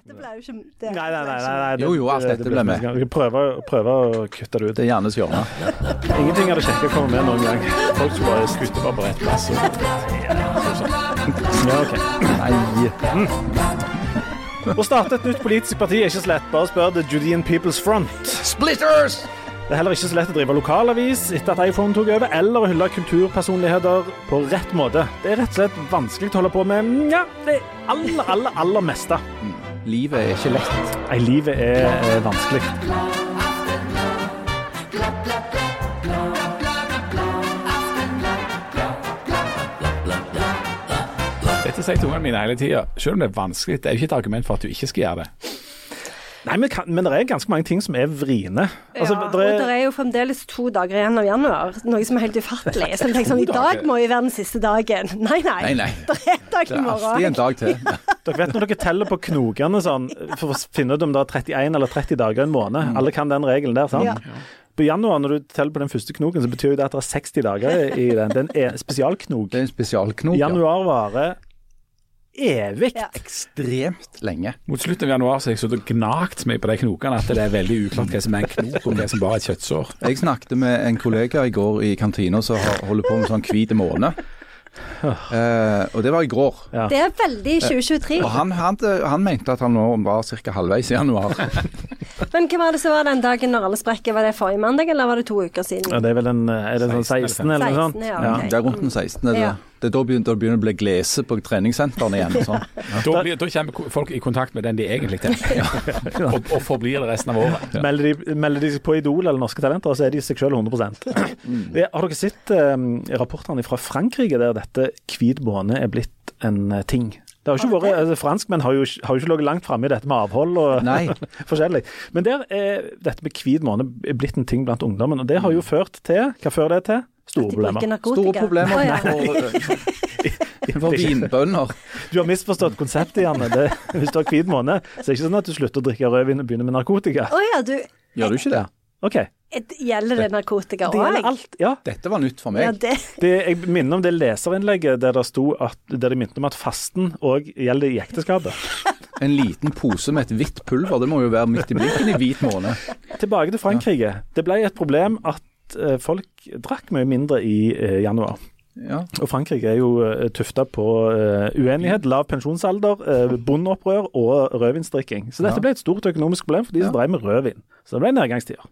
Dette ble jo ikke det. Nei, nei, nei. nei, nei det- Jo, jo, alt dette det ble blir med. Vi prøver, prøver å kutte det ut. Det er Jannes hjørne. Ingenting av det kjekke kommer med noen gang. Folk skulle bare Skutte bare på rett plass. Og... Ja, ok. Nei. Å starte et nytt politisk parti er ikke så lett. Bare spør The Judean People's Front. Splitters! Det er heller ikke så lett å drive lokalavis etter at iPhone tok over, eller å hylle kulturpersonligheter på rett måte. Det er rett og slett vanskelig å holde på med ja, det aller, aller, aller meste. Livet er ikke lett. Nei, livet er eh, vanskelig. Dette sier til ungene mine hele tida. Selv om det er vanskelig, det er jo ikke et argument for at du ikke skal gjøre det. Nei, men, men det er ganske mange ting som er vriene. Altså, ja, det og er, det er jo fremdeles to dager igjen av januar, noe som er helt ufattelig. Så jeg tenker sånn, I dag må jo være den siste dagen. Nei, nei. Nei, nei. Det er en dag Det er alltid en dag til. dere vet når dere teller på knokene sånn, for å finne ut om det er 31 eller 30 dager i en måned. Alle kan den regelen der, sant? Ja. På januar, når du teller på den første knoken, så betyr jo det at det er 60 dager i den. Det er en spesialknok. Det er en spesialknok. ja. Januar varer evig. Ja. Ekstremt lenge. Mot slutten av januar så har jeg sittet og gnagt meg på de knokene at det er veldig uklart hva som er en knok, og hva som bare er et kjøttsår. Jeg snakket med en kollega i går i kantina som holder på med sånn hvit måne. Uh, og det var i går. Ja. Det er veldig 2023. Og han, han, han mente at han nå var ca. halvveis i januar. Men hva var det som var den dagen når alle sprekker? Var det forrige mandag, eller var det to uker siden? Ja, det er vel den, er det sånn 16 eller noe sånt? 16, ja, Ja. Det er rundt den 16. Det, Ja. Det er da begynner, det å bli glese på treningssentrene igjen. sånn. Da, blir, da kommer folk i kontakt med den de egentlig er, og, og forblir det resten av året. Melder, de, melder de seg på Idol eller Norske Talenter, så er de seg selv 100 mm. Har dere sett um, rapportene fra Frankrike der dette hvit måne er blitt en eh, ting? Det har ikke vært, altså, Franskmenn har jo, har jo ikke ligget langt framme i dette med avhold og forskjellig. Men der er dette med hvit måne blitt en ting blant ungdommen. Og det har jo ført til Hva fører det til? Store problemer. Store problemer oh, ja. for, for vinbønder. Du har misforstått konseptet, Janne. Det, hvis du har hvit måne, så er det ikke sånn at du slutter å drikke rødvin og begynner med narkotika. Oh, ja, du Gjør du ikke det? OK. Gjelder det narkotika Det òg? Ja. Dette var nytt for Ja, meg. det Det, jeg minner om det leserinnlegget der det sto at, der de minte om at fasten òg gjelder i ekteskapet. En liten pose med et hvitt pulver, det må jo være midt i blinken i hvit måne. Tilbake til Frankrike. Det ble et problem at eh, folk drakk mye mindre i eh, januar. Ja. Og Frankrike er jo uh, tufta på eh, uenighet, lav pensjonsalder, uh, bondeopprør og rødvinsdrikking. Så dette Ja. ble et stort økonomisk problem for de som Ja. drev med rødvin. Så det ble nedgangstider.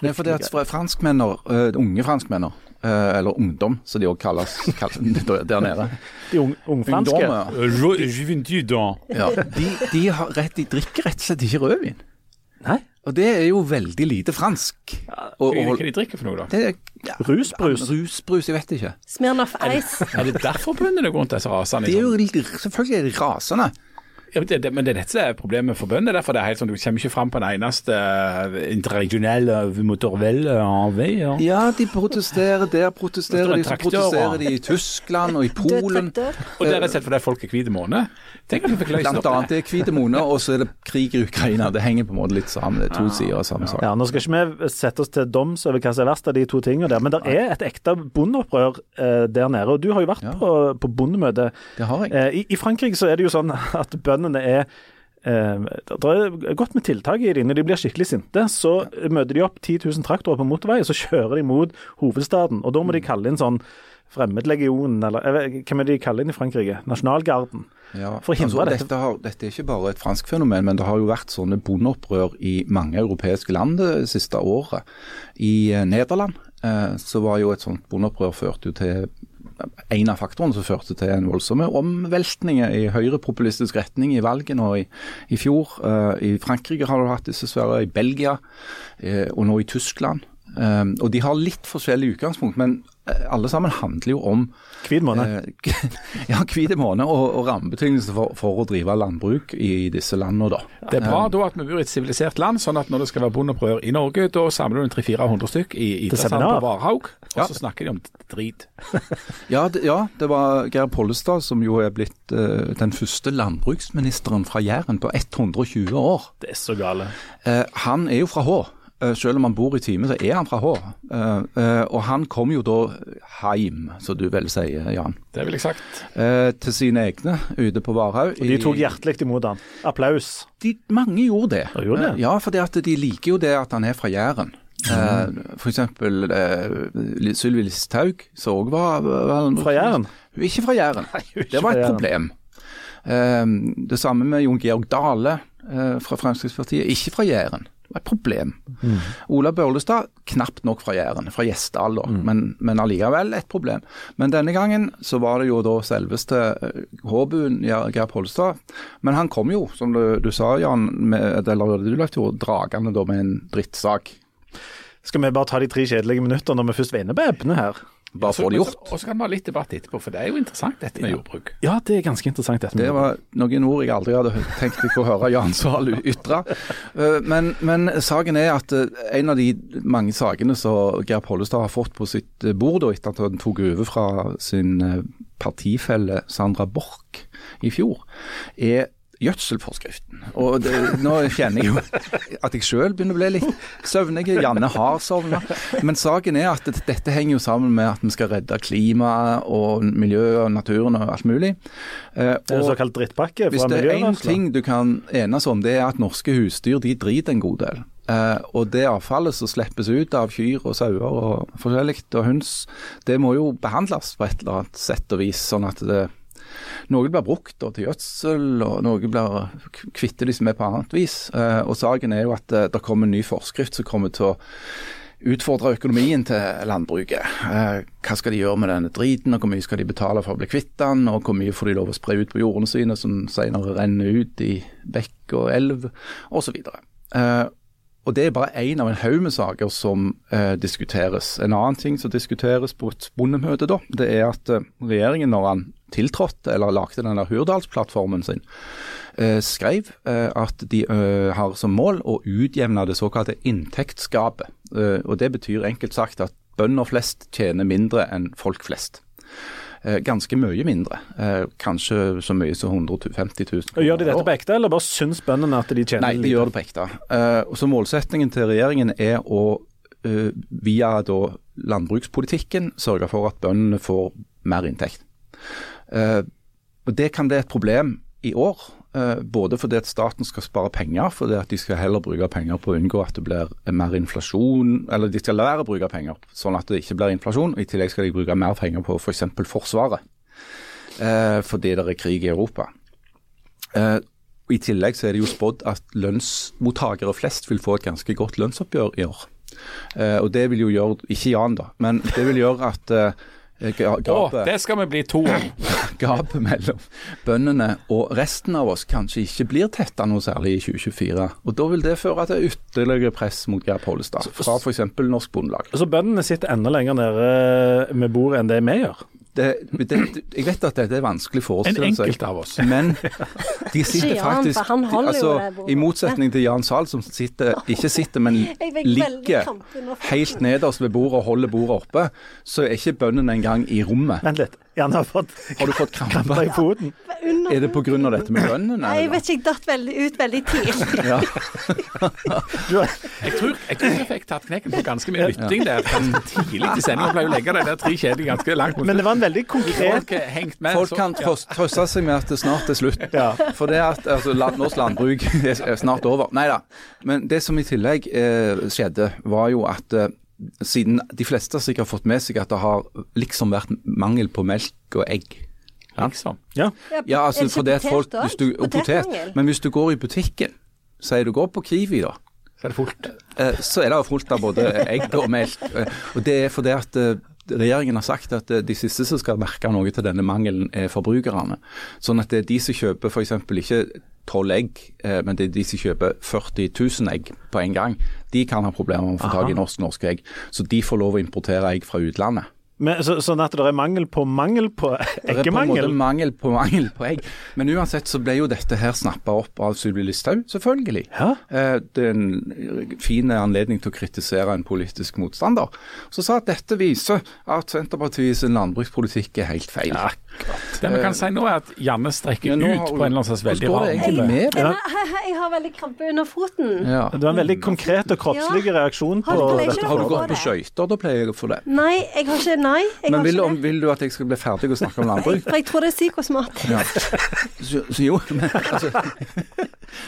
Det er fordi at franskmenner, eh, unge franskmenner, eh, eller ungdom som de òg kalles, kalles der nede De ung- ungfranske. Ungdommer, ja, de, de, har rett, de drikker rett og slett ikke rødvin. Nei. Og det er jo veldig lite fransk. Og, Hva og, er det de drikker for noe, da? det er, ja, Rusbrus. Rusbrus, jeg vet ikke. Smirnoff Ice. Er det derfor bøndene går rundt disse rasene? Det er jo Liksom? selvfølgelig er de rasende. Ja, men det, det, men det er dette som er problemet for bøndene. Derfor det er helt sånn, Du kommer ikke fram på en eneste uh, interregionelle motorvelle en vei. Ja. Ja, de protesterer der, protesterer de, så protesterer de i Tyskland og i Polen. Og det er rett og slett fordi folk er hvite måned. Tenk at du fikk løst Blant annet det. det er hvite måneder, og så er det krig i Ukraina. Det henger på en måte litt sammen. Det er to sider av samme sak. Ja, Nå skal ikke vi sette oss til doms over hva som er verst av de to tingene der, men det er et ekte bondeopprør eh, der nede. Og du har jo vært Ja. på, på bondemøte. Det har jeg. Eh, i, I Frankrike så er det jo sånn at bøndene er eh, Det er godt med tiltak i det. Når de blir skikkelig sinte, så møter de opp 10 000 traktorer på motorvei, og så kjører de mot hovedstaden. Og da må de Mm. kalle inn sånn Fremmedlegionen, eller vet, hvem er det de kaller den i Frankrike? Nasjonalgarden. Ja, For å hindre dette. dette, har, dette er ikke bare et fransk fenomen, men det har jo vært sånne bondeopprør i mange europeiske land det siste året. I eh, Nederland eh, så var jo et sånt bondeopprør ført jo til en av faktorene som førte til en voldsomme omveltninger i høyrepopulistisk retning i valgene og i, i fjor. Eh, I Frankrike har du hatt disse svære, i Belgia eh, og nå i Tyskland. Eh, og de har litt forskjellig utgangspunkt, men eh, alle sammen handler jo om Hvit måned. Uh, ja, hvit måned og, og rammebetingelser for, for å drive landbruk i disse landene, da. Det er bra da at vi bor i et sivilisert land, sånn at når det skal være bondeopprør i Norge, da samler du en 300-400 stykk i idrettssalen på Varhaug, og Ja. så snakker de om drit. Ja, det, ja, det var Geir Pollestad som jo er blitt uh, den første landbruksministeren fra Jæren på 120 år. Det er så gale. Uh, han er jo fra Hå. Eh, Selv om han bor i Time, så er han fra Hå. Eh, eh, Og han kom jo da heim, som du vel sier, Jan. Det vil jeg sagt. eh, Til sine egne ute på Varhaug. Og de tok hjertelig imot han. Applaus. de, Mange gjorde det. Ja, gjorde det? Ja, fordi at de liker jo det at han er fra Jæren. Eh, for eksempel eh, Sylvi Listhaug, som òg var, var Fra Jæren? Hun er ikke fra Jæren. ikke Det var et problem. Uh, det samme med Jon Georg Dale uh, fra Fremskrittspartiet. Ikke fra Jæren. Det var et problem. Mm. Ola Børlestad, knapt nok fra Jæren, fra Gjesdal, da, Mm. men, men allikevel et problem. Men denne gangen så var det jo da selveste eh, Håbuen, Geir Pollestad. Men han kom jo, som du, du sa Jan, med, eller du lagt jo dragende da med en drittsak. Skal vi bare ta de tre kjedelige minutter når vi først var på ebne her? Bare få det gjort. Og så kan vi ha litt debatt etterpå, for det er jo interessant dette med jordbruk. Ja, det er ganske interessant dette. med Det var noen ord jeg aldri hadde tenkt meg å høre Jan Sahl ytre. Eh, Men, men saken er at eh, en av de mange sakene som Geir Pollestad har fått på sitt eh, bord da, etter at han tok over fra sin partifelle Sandra Borch i fjor, er gjødselforskriften. Og det, nå kjenner jeg jo at jeg sjøl begynner å bli litt søvnig. Janne har sovna. Men saken er at dette henger jo sammen med at vi skal redde klimaet og miljøet og naturen og alt mulig. Eh, Det er en såkalt drittpakke hvis det er én ting du kan enes om, det er at norske husdyr de driter en god del. Uh, og det avfallet som slippes ut av kyr og sauer og forskjellig, og høns, det må jo behandles på et eller annet sett og vis, sånn at det noe blir brukt da, til gjødsel, og noe blir kvitter de som er på annet vis. Eh, og saken er jo at eh, det kommer en ny forskrift som kommer til å utfordre økonomien til landbruket. Eh, hva skal de gjøre med denne driten, og hvor mye skal de betale for å bli kvitt den, og hvor mye får de lov å spre ut på jordene sine, som senere renner ut i bekk og elv, osv. Og Det er bare én av en haug med saker som eh, diskuteres. En annen ting som diskuteres på et bondemøte, da, det er at regjeringen, når han tiltrådte eller lagde den der Hurdalsplattformen sin, eh, skrev eh, at de eh, har som mål å utjevne det såkalte inntektsgapet. Eh, og Det betyr enkelt sagt at bønder flest tjener mindre enn folk flest. Eh, ganske mye mindre. Eh, kanskje så mye som 150 000 Og Gjør de dette på ekte, eller bare syns bøndene at de tjener Nei, de gjør det på ekte. Eh, og så Målsettingen til regjeringen er å via da landbrukspolitikken sørge for at bøndene får mer inntekt. Eh, og Det kan bli et problem i år, eh, både fordi at staten skal spare penger, fordi at de skal heller bruke penger på å unngå at det blir mer inflasjon, eller de skal la være å bruke penger sånn at det ikke blir inflasjon. I tillegg skal de bruke mer penger på f.eks. For Forsvaret, eh, fordi det er krig i Europa. I tillegg så er det jo spådd at lønnsmottakere flest vil få et ganske godt lønnsoppgjør i år. Og det vil jo gjøre, ikke Jan da, men det vil gjøre at eh, ga- Å, det skal vi bli to om. gapet mellom bøndene og resten av oss kanskje ikke blir tetta noe særlig i 2024. Og Da vil det føre til ytterligere press mot Geir Pollestad fra f.eks. Norsk Bondelag. Så bøndene sitter enda lenger nede med bordet enn det vi gjør. Det, det, jeg vet at dette er vanskelig å En forestille seg. av oss. Men de sitter Jan, faktisk altså. I motsetning til Jan Zahl, som sitter, ikke sitter, men ligger helt nederst ved bordet og holder bordet oppe, så er ikke bøndene engang i rommet. Vent litt. Jan har fått Har du fått kramper? i foten. Er det pga. dette med bønnen? Nei, jeg vet ikke, jeg datt veldig ut veldig tidlig. Ja. Jeg tror jeg, tror jeg fikk tatt knekken på ganske mye lytting der tidlig i sendingen. ble pleier å legge de der tre kjedene ganske langt mot men det var en veldig konkret Folk med. Folk kan ja. trøste seg med at det snart er slutt. Ja. For det at altså, land, norsk landbruk er snart over. Nei da. Men det som i tillegg eh, skjedde, var jo at eh, siden de fleste sikkert har fått med seg at det har liksom vært mangel på melk og egg. Liksom. Ja. Ja, altså det for det at folk hvis du, og potet. Men hvis du går i butikken, sier du går på Kiwi da, Så er det fullt. eh, så er det fullt av både egg og melk. Eh, Og det er fordi at eh, regjeringen har sagt at eh, de siste som skal merke noe til denne mangelen, er forbrukerne. Sånn at det er de som kjøper f.eks. ikke tolv egg, eh, men det er de som kjøper 40 000 egg på en gang. De kan ha problemer med å få tak i norsk norske egg. Så de får lov å importere egg fra utlandet. Men, så, sånn at det er mangel på mangel på Det er på en måte mangel på mangel på egg. Men uansett så ble jo dette her snappa opp av Sylvi Listhaug, selvfølgelig. Ja. Eh, Det er en fin anledning til å kritisere en politisk motstander. Så sa at dette viser at Senterpartiet sin landbrukspolitikk er helt feil. Ja, Det vi kan si nå er at Janne strekker ut har- på en eller annen slags veldig rar måte. Jeg, har- jeg har veldig krampe under foten. Ja. Det var en veldig konkret og kroppslig reaksjon på Har du pleier dette. Har du gått på skøyter? Da pleier jeg å få det. Nei, jeg har ikke Nei, jeg Men har vil, ikke om, det. vil du at jeg skal bli ferdig og snakke om landbruk? For jeg tror det er psykosmat. Ja. Så, så jo, men, altså,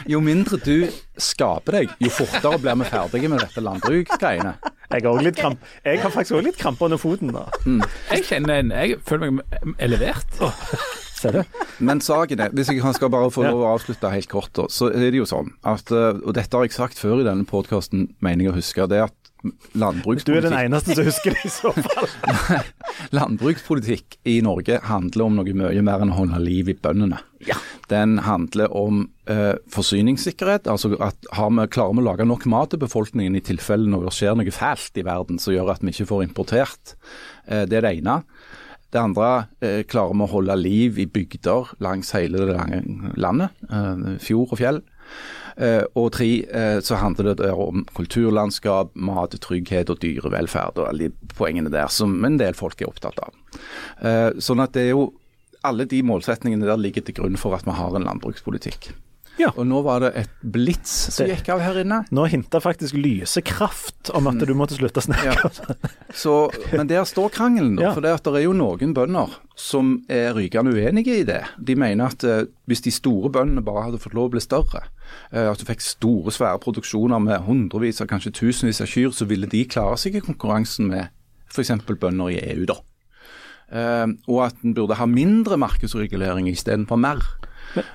jo mindre du skaper deg, jo fortere blir vi ferdige med dette landbruksgreiene. Jeg har, litt kramp. jeg har faktisk òg litt krampe under foten. da. Jeg kjenner en, jeg føler meg elevert. Ser du? Men saken er, hvis jeg skal bare få lov å avslutte helt kort, så er det jo sånn at eh, Og dette har jeg sagt før i denne podkasten, mener jeg å huske. det er at Du er den eneste som husker det i så fall. landbrukspolitikk i Norge handler om noe mye mer enn å holde liv i bøndene. Den handler om eh, forsyningssikkerhet. altså at vi, Klarer vi å lage nok mat til befolkningen i tilfelle når det skjer noe fælt i verden som gjør at vi ikke får importert. Eh, det er det ene. Det andre eh, klarer vi å holde liv i bygder langs hele det lange landet. Eh, fjord og fjell. Eh, og tre, eh, så handler det om kulturlandskap, mattrygghet og dyrevelferd og alle de poengene der som en del folk er opptatt av. Eh, sånn at det er jo alle de målsetningene der ligger til grunn for at vi har en landbrukspolitikk. Ja. Og nå var det et blits som gikk av her inne. Nå hinta faktisk Lysekraft om at du måtte slutte å snakke. Så, men der står krangelen, da. Ja. For det, det er jo noen bønder som er rykende uenige i det. De mener at eh, hvis de store bøndene bare hadde fått lov å bli større, eh, at du fikk store, svære produksjoner med hundrevis av kanskje tusenvis av kyr, så ville de klare seg i konkurransen med f.eks. bønder i EU, da. Eh, og at en burde ha mindre markedsregulering istedenfor mer.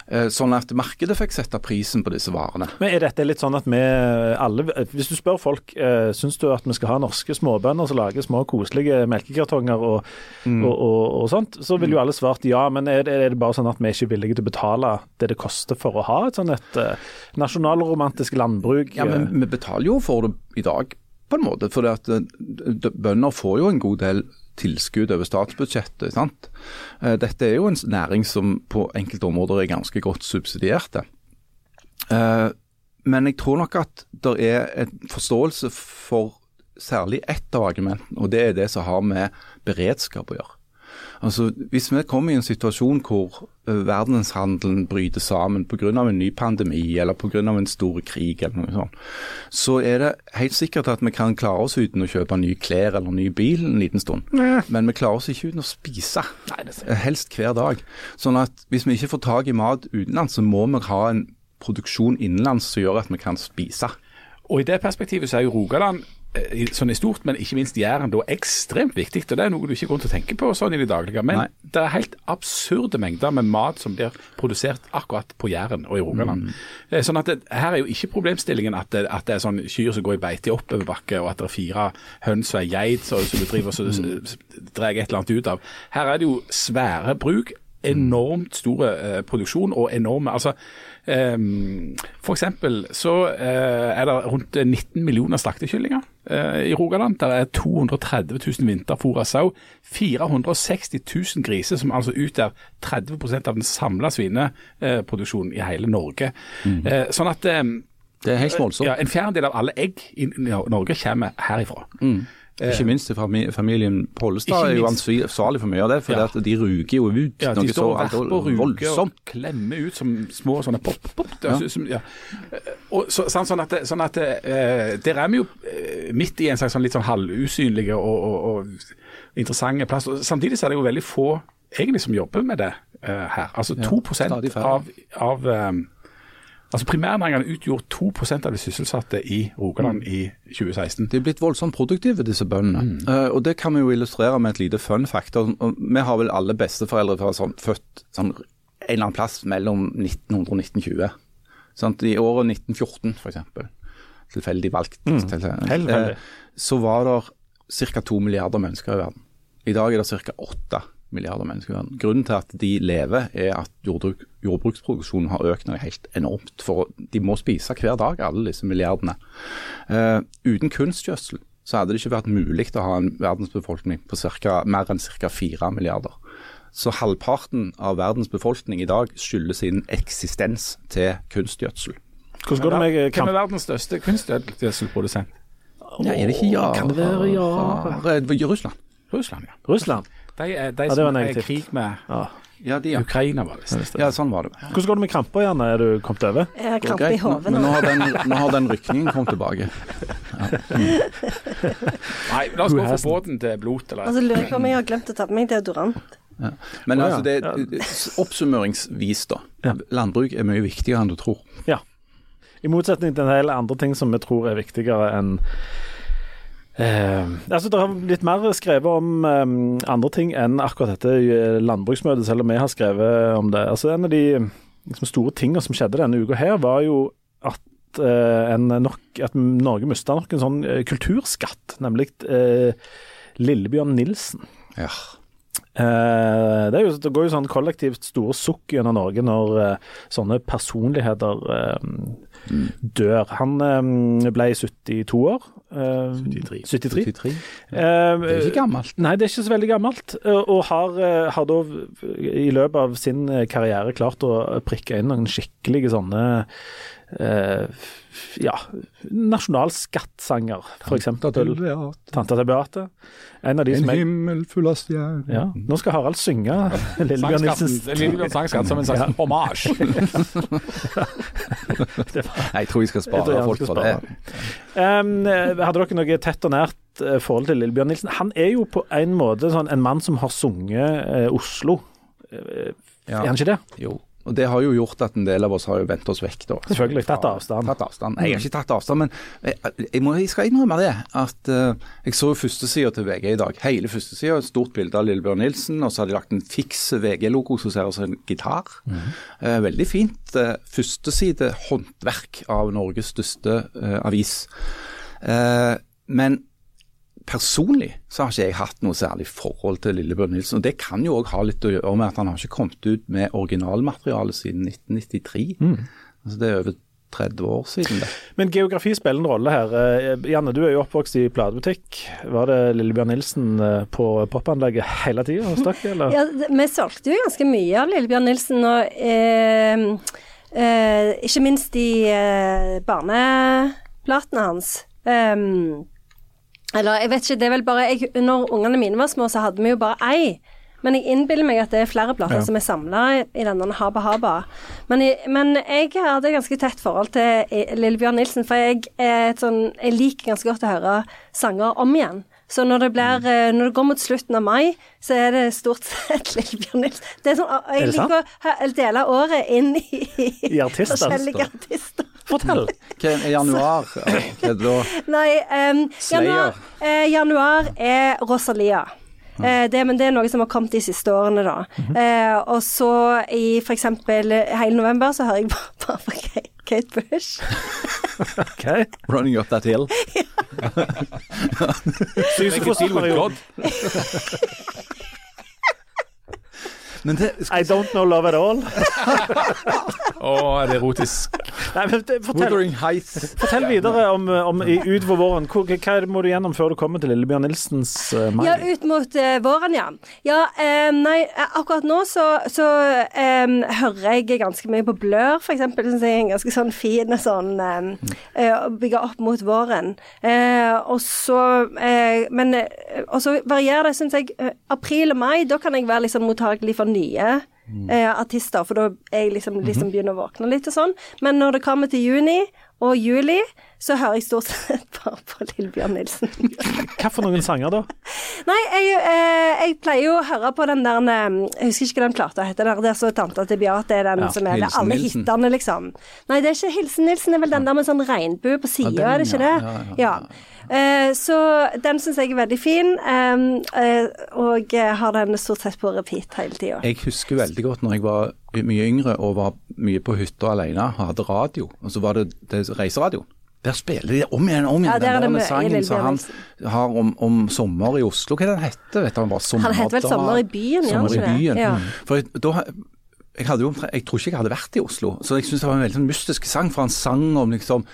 Eh, sånn at markedet fikk sette prisen på disse varene. Men er dette litt sånn at vi alle Hvis du spør folk eh, syns du at vi skal ha norske småbønder som lager små, koselige melkekartonger og, og, og, og sånt, så vil jo alle svart ja. Men er det, er det bare sånn at vi ikke er villige til å betale det det koster for å ha et sånn et eh, nasjonalromantisk landbruk? Ja, men vi betaler jo for det i dag, på en måte. For eh, bønder får jo en god del tilskudd over statsbudsjettet. sant? Eh, Dette er jo en næring som på enkelte områder er ganske godt subsidierte. Eh, Men jeg tror nok at det er en forståelse for særlig ett av argumentene, og det er det som har med beredskap å gjøre. Altså, Hvis vi kommer i en situasjon hvor eh, verdenshandelen bryter sammen pga. en ny pandemi eller pga. en stor krig, eller noe sånt, så er det helt sikkert at vi kan klare oss uten å kjøpe nye klær eller ny bil en liten stund. Men vi klarer oss ikke uten å spise. Eh, Helst hver dag. Sånn at hvis vi ikke får tak i mat utenlands, så må vi ha en produksjon innenlands som gjør at vi kan spise. Og I det perspektivet så er jo Rogaland sånn i stort, men ikke minst Jæren, da ekstremt viktig. og Det er noe du ikke går til å tenke på sånn i det daglige. Men Nei. det er helt absurde mengder med mat som blir produsert akkurat på Jæren og i Rogaland. Mm. Sånn at det, Her er jo ikke problemstillingen at det, at det er sånn kyr som går i beite i oppoverbakke, og at det er fire høns og ei geit som du driver og drar et eller annet ut av. Her er det jo svære bruk. Enormt store eh, produksjon og enorme altså eh, for eksempel så eh, er det rundt 19 millioner slaktekyllinger eh, i Rogaland. Det er 230 000 vinterfôra sau. 460 000 griser, som altså utgjør 30% av den samla svineproduksjonen i hele Norge. Eh, sånn at eh, Det er helt voldsomt. ja, en fjerdedel av alle egg i Norge kommer herifra. Ikke minst familien Pollestad er jo ansvarlig for mye av det, for Ja. det de ruger jo ut Ja, noe så og verper og voldsomt. klemmer ut som små sånne pop, pop. Det er, ja. og, så, sånn, sånn at, sånn at eh, Der er vi jo eh, midt i en slags sånn litt sånn halvusynlige og, og, og interessante plass. Samtidig så er det jo veldig få egentlig som jobber med det eh, her. Altså 2 stadig av, av eh, Altså Primærnæringene utgjorde 2% av de sysselsatte i Rogaland i 2016. De er blitt voldsomt produktive, disse bøndene. Eh, og Det kan vi jo illustrere med et lite fun fact. Vi har vel alle besteforeldre fra sånn, født sånn, en eller annen plass mellom 1900 og 1920. Sant? I året 1914 f.eks. Tilfeldig valgt. til- uh, eh, så var det ca. to milliarder mennesker i verden. I dag er det ca. åtte milliarder mennesker i verden. Grunnen til at de lever, er at jordbruk, jordbruksproduksjonen har økt noe helt enormt. For de må spise hver dag, alle disse milliardene. Eh, uten kunstgjødsel så hadde det ikke vært mulig å ha en verdensbefolkning på cirka, mer enn ca. 4 milliarder. Så halvparten av verdens befolkning i dag skylder sin eksistens til kunstgjødsel. Hvordan går det med Hvem er verdens største kunstgjødselprodusent? Ja, er det ikke ja? Kan det være ja? Russland. Russland, ja. Russland? De, de Ja, det var som er i negativt. krig med Ja. Ja, de, ja. Ukraina, var det visst. ja, sånn var det. Hvordan går det med kramper, Janne? Er du kommet over? Jeg har krampe i hodet nå- Men nå har den, nå har den rykningen kommet tilbake. Nei, la oss gå for båten til blot, eller? Altså, lurer på om jeg har glemt å ta på meg deodorant. Men oh, ja. altså, det, oppsummeringsvis, da. Landbruk er mye viktigere enn du tror. Ja. I motsetning til en del andre ting som vi tror er viktigere enn eh, altså Det har blitt mer skrevet om eh, andre ting enn akkurat dette eh, landbruksmøtet, selv om vi har skrevet om det. Altså En av de liksom, store tingene som skjedde denne uka her, var jo at, eh, en nok, at Norge mista nok en sånn eh, kulturskatt, nemlig eh, Lillebjørn Nilsen. Ja. Eh, det, er jo, det går jo sånn kollektivt store sukk gjennom Norge når sånne personligheter dør. Han eh, ble 72 år. eh, 73. 73. 73. Eh, Det er ikke gammelt. Nei, det er ikke så veldig gammelt. eh, Og har, eh, har da i løpet av sin eh, karriere klart å prikke inn noen skikkelige sånne eh, ja, nasjonalskattsanger, f.eks. Tanta til Beate. En av de som jeg himmel full av stjerner. ja, Nå skal Harald synge Lillebjørn Nilsens Lillebjørn Sangskatt som en slags hommage. Jeg tror jeg skal spare jeg folk for det. Um, eh, hadde dere noe tett og nært eh, forhold til Lillebjørn Nilsen? Han er jo på en måte sånn en mann som har sunget eh, Oslo. Eh, Ja. Er han ikke det? Jo. Og det har jo gjort at en del av oss har jo vendt oss vekk, da. Selvfølgelig, tatt avstand. Tatt avstand. Jeg har ikke tatt avstand, men jeg, jeg, må, jeg skal innrømme det. At uh, jeg så førstesida til VG i dag. Hele førstesida, et stort bilde av Lillebjørn Nilsen. Og så har de lagt en fiks VG-logo som ser ut som en gitar. Eh, veldig fint. Uh, Førsteside håndverk av Norges største eh, avis. Eh, men personlig så har ikke jeg hatt noe særlig forhold til Lillebjørn Nilsen. og Det kan jo òg ha litt å gjøre med at han har ikke kommet ut med originalmaterialet siden 1993. Altså Det er over 30 år siden det. Men geografi spiller en rolle her. Eh, Janne, du er jo oppvokst i platebutikk. Var det Lillebjørn Nilsen eh, på popanlegget hele tida hos dere, eller? Ja, vi solgte jo ganske mye av Lillebjørn Nilsen, og eh, eh, ikke minst i eh, barneplatene hans. Um, eller jeg vet ikke, det er vel bare jeg, Når ungene mine var små, så hadde vi jo bare ei. Men jeg innbiller meg at det er flere plater Ja. som er samla i denne Haba Haba. Men, jeg- men jeg hadde ganske tett forhold til Lillebjørn Nilsen, for jeg, et sånn, jeg liker ganske godt å høre sanger om igjen. Så når det, blir, eh, når det går mot slutten av mai, så er det stort sett Lillebjørn Nilsen. Det er sånn, jeg Er det liker å dele året inn i, I artister? forskjellige artister. Fortell. Hva er januar? Hva er det da? Nei, um, januar, eh, januar er Rosalia. Eh, det, men det er noe som har kommet de siste årene, da. eh, og så i f.eks. hele november så hører jeg bare, bare på Kate, Kate Bush. OK. Running up that hill. Deal med God. Men det, I don't know love at all. Å, er det erotisk? Nei, men det- fortell, Wuthering Heights. fortell videre om, om i, utover våren. Hvor, hva må du gjennom før du kommer til Lillebjørn Nilsens uh, mai? Ja, ut mot eh, våren, ja. Ja, eh, nei, eh, akkurat nå så, så eh, hører jeg ganske mye på Blør, for eksempel. Synes jeg er en ganske sånn fin sånn eh, eh, Å bygge opp mot våren. Eh, og så eh, Men eh, og så varierer det, syns jeg. eh, april og mai, da kan jeg være litt sånn mottagelig for nye. Eh, artister, for da jeg liksom, liksom begynner å våkne litt og sånn. Men når det kommer til juni og juli, så hører jeg stort sett bare på Lillebjørn Nilsen. Hva for noen sanger, da? Nei, jeg, eh, jeg pleier jo å høre på den der eh, Jeg husker ikke hva den plata heter. Der, der så tanta til Beate er den Ja, som er Hilsen alle Nilsen. hitene, liksom. Nei, det er ikke Hilsen Nilsen, det er vel den der med sånn regnbue på sida, ja, er det ikke det? Ja, ja, ja. Eh, så den syns jeg er veldig fin, eh, eh, og har den stort sett på repeat hele tida. Jeg husker veldig godt når jeg var mye yngre og var mye på hytta alene og hadde radio, og så var det, det reiseradioen. Der spiller de om igjen om igjen Ja, der er den der sangen som han har om, om sommer i Oslo. Hva er det den heter? Vet du, han, bare, Han heter vel Sommer i byen, Sommer i byen. Ja. For jeg- da jeg, hadde jo, jeg tror ikke jeg hadde vært i Oslo, så jeg syns det var en veldig sånn mystisk sang. For han sang om liksom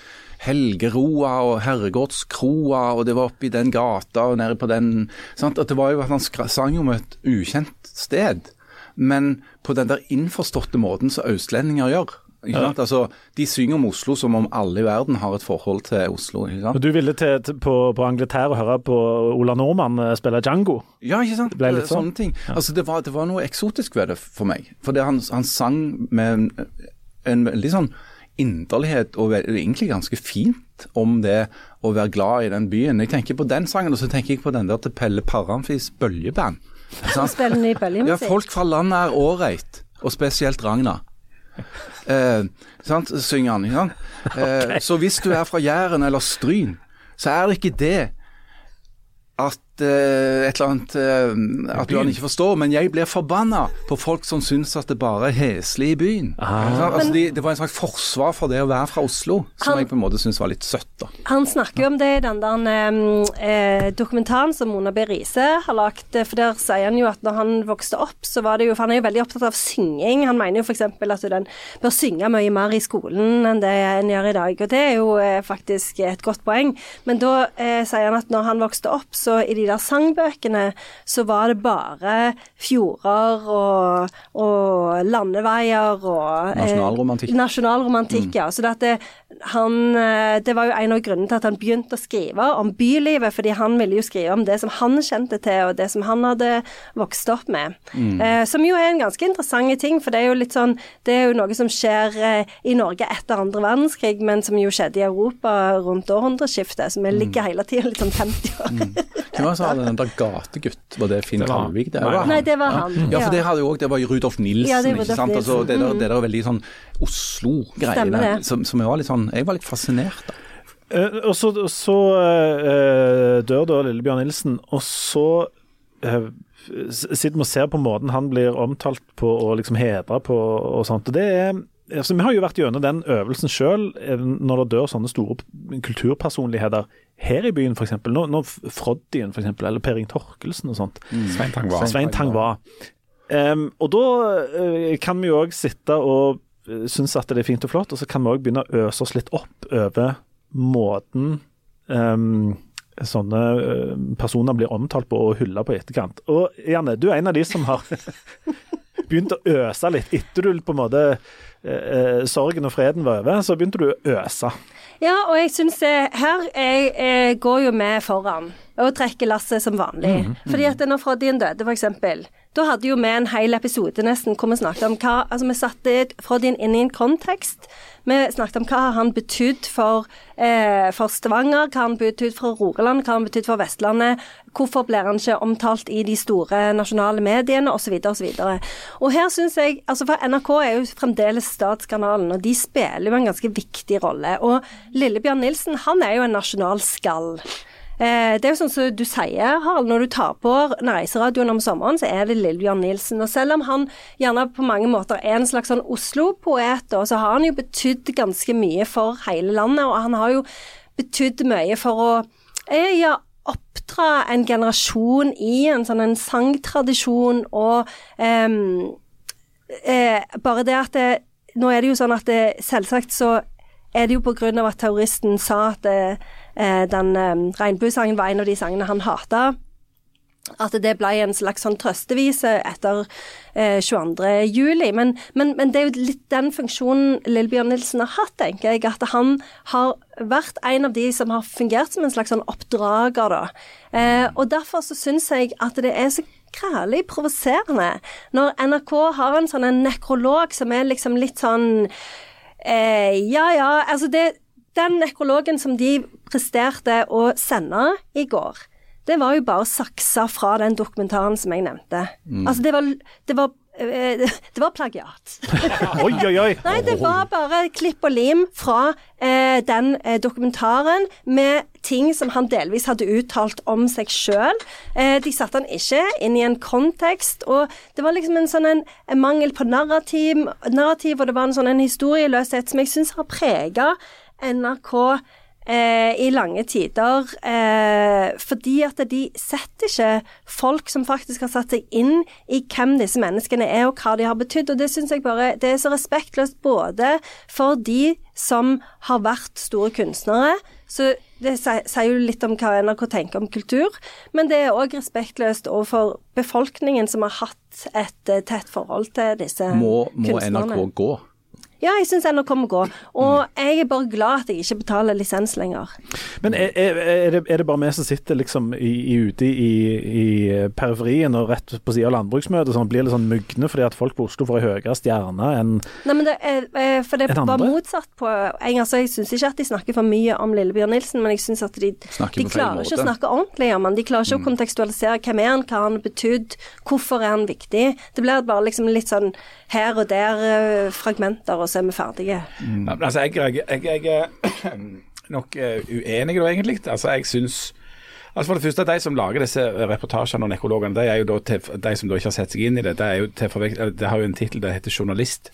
Helgeroa og Herregårdskroa, og det var oppi den gata og nede på den sant? At det var jo at Han sang om et ukjent sted, men på den der innforståtte måten som østlendinger gjør. Sant? Altså, De synger om Oslo som om alle i verden har et forhold til Oslo. du ville til, til, på, på Angleterre høre på Ola Nordmann eh, spille Django. Ja, ikke sant? ble litt sånn. Sånne ting. Altså, det var, det var noe eksotisk ved det for meg. For det, han, han sang med en, en veldig sånn inderlighet og ve- egentlig ganske fint om det å være glad i den byen. Jeg tenker på den sangen, og så tenker jeg på den der til Pelle Paramfis bøljeband. Ja, folk fra landet er ålreit, og spesielt Ragna. Eh, sant, synger han. Ikke sant? Eh, Så hvis du er fra Jæren eller Stryn, så er det ikke det at et eller annet eh, At du han ikke forstår, men jeg blir forbanna på folk som syns at det bare er heslig i byen. Ah. Altså, de, det var en slags forsvar for det å være fra Oslo, som Han- jeg på en måte syns var litt søtt. da. Han snakker jo om det i den der eh, dokumentaren som Mona B. Riise har lagt. eh, For der sier han jo at når han vokste opp, så var det jo For han er jo veldig opptatt av synging. Han mener jo f.eks. at den bør synge mye mer i skolen enn det en gjør i dag. Og det er jo eh, faktisk et godt poeng. Men da eh, sier han at når han vokste opp, så i de der sangbøkene, så var det bare fjorder og, og landeveier og eh, Nasjonalromantikk. mm. ja. Så det, han, eh, det var jo en av grunnene til at han begynte å skrive om bylivet, fordi han ville jo skrive om det som han kjente til, og det som han hadde vokst opp med. Eh, som jo er en ganske interessant ting, for det er jo litt sånn Det er jo noe som skjer eh, i Norge etter andre verdenskrig, men som jo skjedde i Europa rundt århundreskiftet, så vi ligger hele tida litt sånn 50 år. Hvem var som hadde den der gategutt? Var det Finn Kalvik? Det Nei. var. Nei, det var han. Ja, for det hadde jo òg, det var Rudolf Nilsen, Ja, det ikke sant? Altså, det, der, Mm. det der veldig sånn Oslo-greiene, som, som jeg var litt sånn Jeg var litt fascinert da. Eh, og så, så eh, dør da Lillebjørn Nilsen, og så eh, sitter vi og ser på måten han blir omtalt på og liksom hedra på og sånt. Og det er altså, Vi har jo vært gjennom den øvelsen sjøl når det dør sånne store kulturpersonligheter her i byen, f.eks. Nå, nå Froddien, f.eks., eller Per Ing Torkelsen og sånt. Svein Tang var. Svein Tang var. Um, og da uh, kan vi jo òg sitte og uh, synes at det er fint og flott, og så kan vi òg begynne å øse oss litt opp over måten um, sånne uh, personer blir omtalt på og hylla på etterkant. Og Janne, du er en av de som har begynt å øse litt etter du på en måte eh, eh, sorgen og freden var over, så begynte du å øse. Ja, og jeg syns her jeg, jeg går jo med foran og trekker lasset som vanlig. Fordi at når Froddyen døde, f.eks., da hadde jo vi en hel episode nesten hvor vi snakket om hva Altså, vi satte Froddyen inn i en kontekst. Vi snakket om hva har han betydd for, eh, for Stavanger, hva har han betydd for Rogaland, hva har han betydd for Vestlandet, hvorfor blir han ikke omtalt i de store nasjonale mediene, osv., osv. Og her syns jeg Altså, for NRK er jo fremdeles statskanalen, og de spiller jo en ganske viktig rolle. Og Lillebjørn Nilsen, han er jo en nasjonal skall. Eh, det er jo sånn som du sier, Harald, når du tar på næringsradioen om sommeren, så er det Lillebjørn Nilsen. Og selv om han gjerne på mange måter er en slags sånn Oslo-poet, så har han jo betydd ganske mye for hele landet, og han har jo betydd mye for å eh, ja, oppdra en generasjon i en sånn en sangtradisjon og um, eh, bare det at det, Nå er det jo sånn at det, selvsagt så er det jo av at terroristen sa at det, eh, den eh, regnbuesangen var en av de sangene han hata. At det ble en slags sånn trøstevise etter eh, 22. juli. Men, men, men det er jo litt den funksjonen Lillebjørn Nilsen har hatt, tenker jeg. At han har vært en av de som har fungert som en slags sånn oppdrager, da. Eh, og derfor så syns jeg at det er så grælig provoserende når NRK har en sånn en nekrolog som er liksom litt sånn eh, Ja ja, altså det Den nekrologen som de presterte å sende i går, det var jo bare saksa fra den dokumentaren som jeg nevnte. Altså det var, det var eh, det var plagiat. Oi, oi, oi! Nei, det var bare klipp og lim fra eh, den eh, dokumentaren med ting som han delvis hadde uttalt om seg sjøl. Eh, de satte han ikke inn i en kontekst, og det var liksom en sånn en, en mangel på narrativ, narrativ, og det var en sånn en historieløshet som jeg syns har prega NRK eh, i lange tider. Eh, fordi at de setter ikke folk som faktisk har satt seg inn i hvem disse menneskene er og hva de har betydd. Og det syns jeg bare det er så respektløst både for de som har vært store kunstnere. Så det sier jo litt om hva NRK tenker om kultur, men det er òg respektløst overfor befolkningen som har hatt et eh, tett forhold til disse må, må kunstnerne. Må NRK gå? Ja, jeg syns NRK må gå. Og jeg er bare glad at jeg ikke betaler lisens lenger. Men er, er, det, er det, bare vi som sitter liksom i, i, ute i, i, periferien og rett på sida av landbruksmøtet sånn, blir litt sånn mugne fordi at folk på Oslo får ei høyere stjerne enn Nei, men det er, eh, For det var motsatt på jeg, altså, jeg syns ikke at de snakker for mye om Lillebjørn Nilsen, men jeg syns at de, de klarer ikke å snakke ordentlig om han. De klarer ikke mm. å kontekstualisere hvem er han, hva han har betydd, hvorfor er han viktig. Det blir bare liksom litt sånn her og der eh, fragmenter. og og så er vi ferdige. Mm. Altså, jeg, jeg, jeg, jeg, er nok eh, uenig da, egentlig. Altså, jeg synes Altså for det første, De som lager disse reportasjene og nekrologene, de er jo da til, de som da ikke har sett seg inn i det, det, er jo til, det har jo en tittel det heter journalist.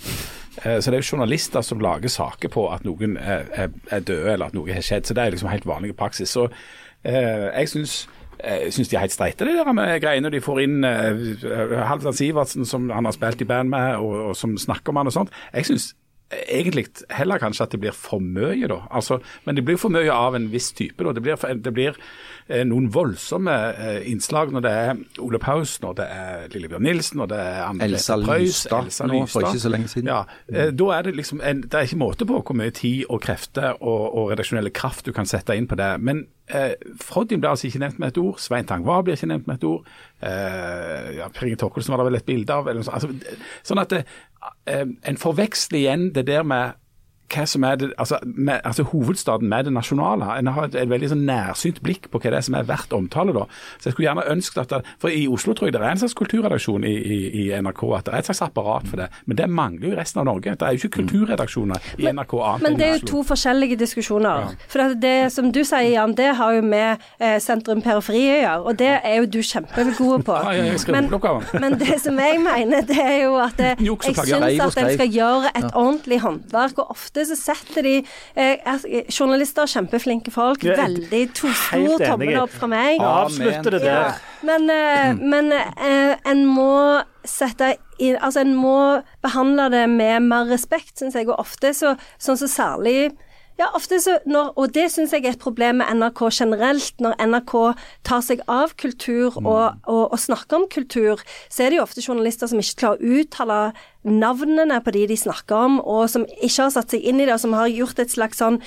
Eh, så det er jo journalister som lager saker på at noen er, er, døde eller at noe har skjedd. Så det er liksom helt vanlig praksis. Så eh, jeg syns jeg syns de er helt streite, de der med greiene de får inn uh, Halvdan Sivertsen, som han har spilt i band med, og, og som snakker om han og sånt. Jeg synes egentlig heller kanskje at det blir for mye, da. Altså, men det blir for mye av en viss type. Da. Det blir, det blir eh, noen voldsomme eh, innslag når det er Ole Paus, når det er Lillebjørn Nilsen, når det er Anne Elsa Lystad nå for ikke så lenge siden. Ja, eh, da er det liksom en, Det er ikke måte på hvor mye tid og krefter og, og redaksjonelle kraft du kan sette inn på det. Men eh, Froddin blir altså ikke nevnt med et ord. Svein Tangvar blir ikke nevnt med et ord. Eh, ja, Per Inge Torkelsen var det vel et bilde av. Eller. Altså, sånn at det, eh, en forveksler igjen det der med hva som er det, altså, med, altså hovedstaden med det nasjonale. En har et, et veldig sånn nærsynt blikk på hva det er som er verdt omtale. da. Så jeg skulle gjerne ønsket at det, For i Oslo tror jeg det er en slags kulturredaksjon i, i, i, NRK, at det er et slags apparat for det. Men det mangler jo i resten av Norge. Det er jo ikke kulturredaksjoner i NRK annet Men det er jo to forskjellige diskusjoner. Ja. For det som du sier, Jan, det har jo med eh, sentrum-periferi å gjøre. Og det er jo du kjempegod på. Ja, jeg men, men det som jeg mener, det er jo at det, jeg syns at en skal gjøre et ordentlig håndverk. og ofte så setter de eh, Journalister er kjempeflinke folk. Ja, veldig to stor tommel opp fra meg. Avslutter det der. Ja, men, eh, mm. men eh, en må sette inn Altså, en må behandle det med mer respekt, syns jeg. Og ofte så, sånn så særlig ja, ofte så når, og det syns jeg er et problem med NRK generelt. Når NRK tar seg av kultur mm. og, og, og, snakker om kultur, så er det jo ofte journalister som ikke klarer å uttale navnene på de de snakker om, og som ikke har satt seg inn i det, og som har gjort et slags sånn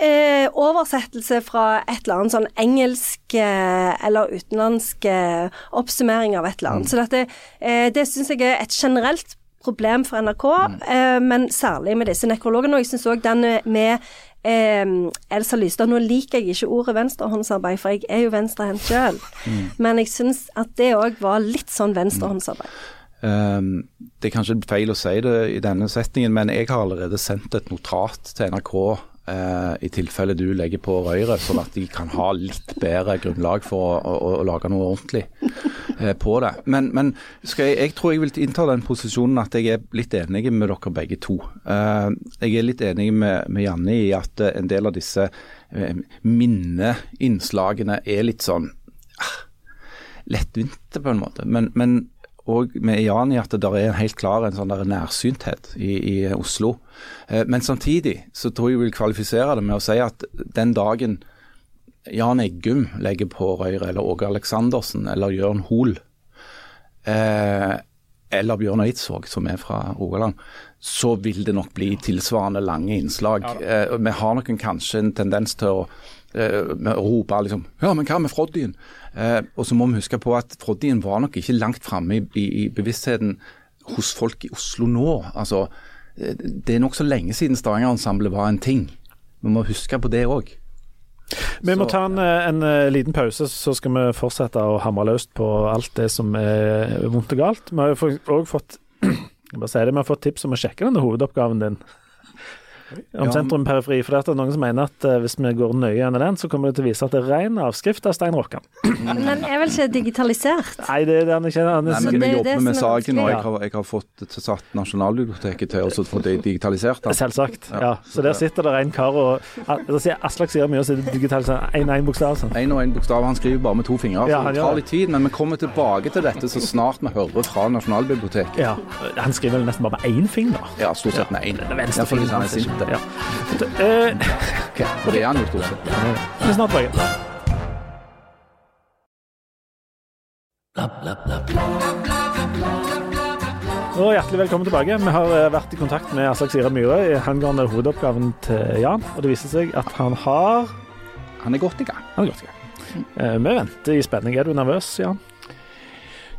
eh, oversettelse fra et eller annet sånn engelsk eh, eller utenlandsk eh, oppsummering av et eller annet. Mm. Så dette, eh, det syns jeg er et generelt problem for NRK, mm. eh, men særlig med disse nekrologene. Og jeg syns òg den med eh, Elsa Lystad Nå liker jeg ikke ordet venstrehåndsarbeid, for jeg er jo venstrehendt sjøl, mm. men jeg syns at det òg var litt sånn venstrehåndsarbeid. Um, det er kanskje feil å si det i denne setningen, men jeg har allerede sendt et notat til NRK uh, i tilfelle du legger på røret, sånn at de kan ha litt bedre grunnlag for å, å, å lage noe ordentlig uh, på det. Men, men jeg, jeg, tror jeg vil innta den posisjonen at jeg er litt enig med dere begge to. Uh, jeg er litt enig med, med Janne i at en del av disse minneinnslagene er litt sånn ah, lettvinte på en måte. Men, men og med Jan i at det er en helt klar en sånn der nærsynthet i, i Oslo. Eh, men samtidig så tror jeg vi vil kvalifisere det med å si at den dagen Jan Eggum legger på røret, eller Åge Aleksandersen, eller Jørn Hoel, eh, eller Bjørn Eidsvåg, som er fra Rogaland, så vil det nok bli tilsvarende lange innslag. Ja, eh, vi har nok kanskje en tendens til å eh, rope liksom Ja, men hva med Froddyen? Eh, og så må vi huske på at Froddien var nok ikke langt framme i, i, i, bevisstheten hos folk i Oslo nå. Altså, eh, det er nokså lenge siden Stavanger-ensemblet var en ting. Vi må huske på det òg. Vi må ta en, eh, en, liten pause, så skal vi fortsette å hamre løst på alt det som er vondt og galt. Vi har òg fått, si det, vi har fått tips om å sjekke denne hovedoppgaven din. Om Ja. sentrum-periferi. For det er noen som mener at eh, hvis vi går nøye gjennom den, så kommer det til å vise at det er ren avskrift av Stein Rokkan. Men den er vel ikke digitalisert? Nei, det er den ikke. Den Nei, er, men vi er jobber med saken, og jeg har, jeg har fått satt Nasjonalbiblioteket til å få det digitalisert. Da. Selvsagt. Ja. ja. Så der sitter det en kar og Aslak sier mye, og så er det digitalisert én og én bokstav. Sånn. En og en bokstav. Han skriver bare med to fingre. Så han det tar litt tid, men vi kommer tilbake til dette så snart vi hører fra Nasjonalbiblioteket. Ja. Han skriver vel nesten bare med én finger. Ja, stort sett med én. Den han er sint. Ja. Eh, Og det er han jo sett. Vi er snart tilbake. Og hjertelig velkommen tilbake. Vi har eh, vært i kontakt med Aslak Sira Myhre angående hovedoppgaven til Jan. Og det viser seg at han har Han er godt i gang. Han er godt i gang. Eh, Vi venter i spenning. Er du nervøs, Jan?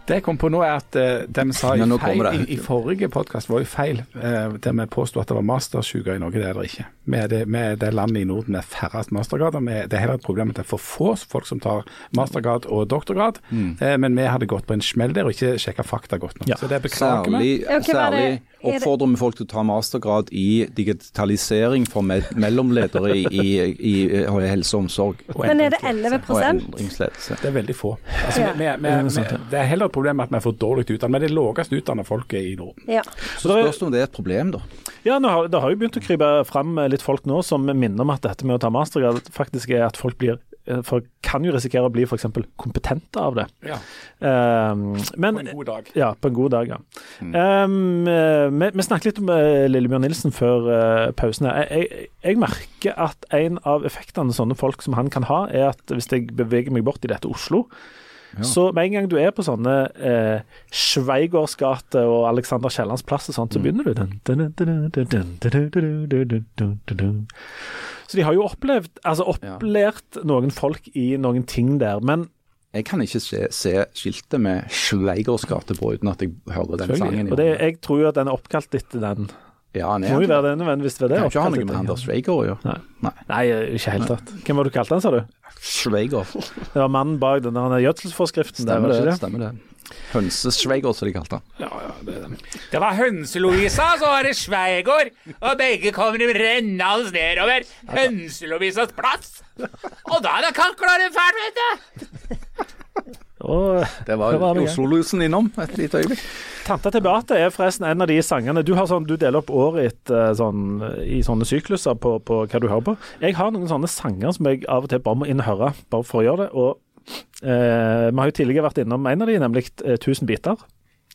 Det jeg kom på nå, er at eh, det vi sa i, feil, i, i forrige podkast, var jo feil. Uh, der vi påsto at det var mastersjuke i Norge. Det er det ikke. Vi er det, vi er det landet i Norden med færrest mastergrader. Det er heller et problem at det er for få folk som tar mastergrad og doktorgrad. Mm. Eh, men vi hadde gått på en smell der og ikke sjekka fakta godt nok. Ja. Så det beklager vi. Særlig, det- særlig er oppfordrer vi folk til å ta mastergrad i digitalisering for me mellomledere i, i, i, i helse og omsorg. Og Men er det 11 Og. Det er veldig få. Altså, Ja. vi, vi, vi, det er heller et problem at vi er for dårlig utdannet. Vi er det lavest utdannet folket i Norden. Ja. Så spørs det om det er et problem, da. Ja, nå har, Det har jo begynt å krype fram litt folk nå som minner om at dette med å ta mastergrad faktisk er at folk blir eh, for kan jo risikere å bli f.eks. kompetente av det. Ja, Um, men På en god dag. Ja, på en god dag, ja. Um, eh, vi, vi snakket litt om eh, Lillebjørn Nilsen før uh, pausen. her. Jeg, jeg, jeg merker at en av effektene sånne folk som han kan ha, er at hvis jeg beveger meg bort i dette Oslo, ja. Så med en gang du er på sånne eh, Schweigers gate og Alexander Kiellands plass og sånt, så begynner du Så de har jo opplevd, altså opplært noen folk i noen ting der. men jeg kan ikke se, se skiltet med Schweigers gate på uten at jeg hører den sangen. Og det, jeg tror jo at den er oppkalt etter den ja, han er må jo det. være det nødvendigvis ved det. Kan ikke ha noe med. Anders Schweiger å gjøre. Nei. Nei. Nei, ikke helt tatt. Hvem var det du kalte han, sa du? Schweiger. Det var mannen bak den der gjødselsforskriften Stemmer det det. stemmer det? det. Som de kalte han. Ja, ja, det det. Det var Hønse-Lovisa, så var det Sveigård, og begge kommer rennende nedover Hønse-Lovisas plass. Og da er det kakler fælt, vet du. Og Det var, var. Oslo-lusen innom et lite øyeblikk. Tanta til Beate er forresten en av de sangene Du, har sånn, du deler opp året eh, sånn, i sånne sykluser på, på hva du hører på. Jeg har noen sånne sanger som jeg av og til bare må inn og høre, bare for å gjøre det. Og eh, Vi har jo tidligere vært innom en av de, nemlig eh, 1000 biter,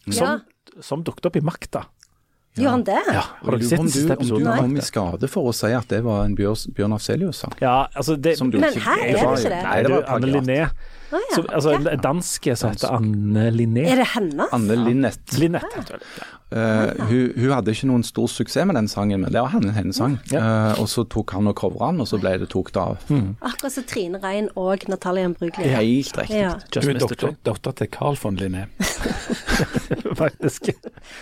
ja. som, som dukket opp i Makta. Gjør han det? Ja, har dere sett siste du, om du kom i skade for å si at det var en Bjør, Bjørn Afselius-sang? Ja, altså det, Men her er det ikke det. Nei, det var Anne. Linné. Å, ja. Så, altså, ja. Danske dansk som heter Anne Linné. Er det hennes? Anne Linnet. Linette. heter det. Eh, hun, hun hadde ikke noen stor suksess med den sangen, men det var henne, hennes sang. Uh, og så tok han og covra den, og så ble det tatt av. Akkurat som Trine Rein og Natalia Imbruglia. Helt riktig. Ja. Just Du er doktor, datter til Carl von Linné. faktisk.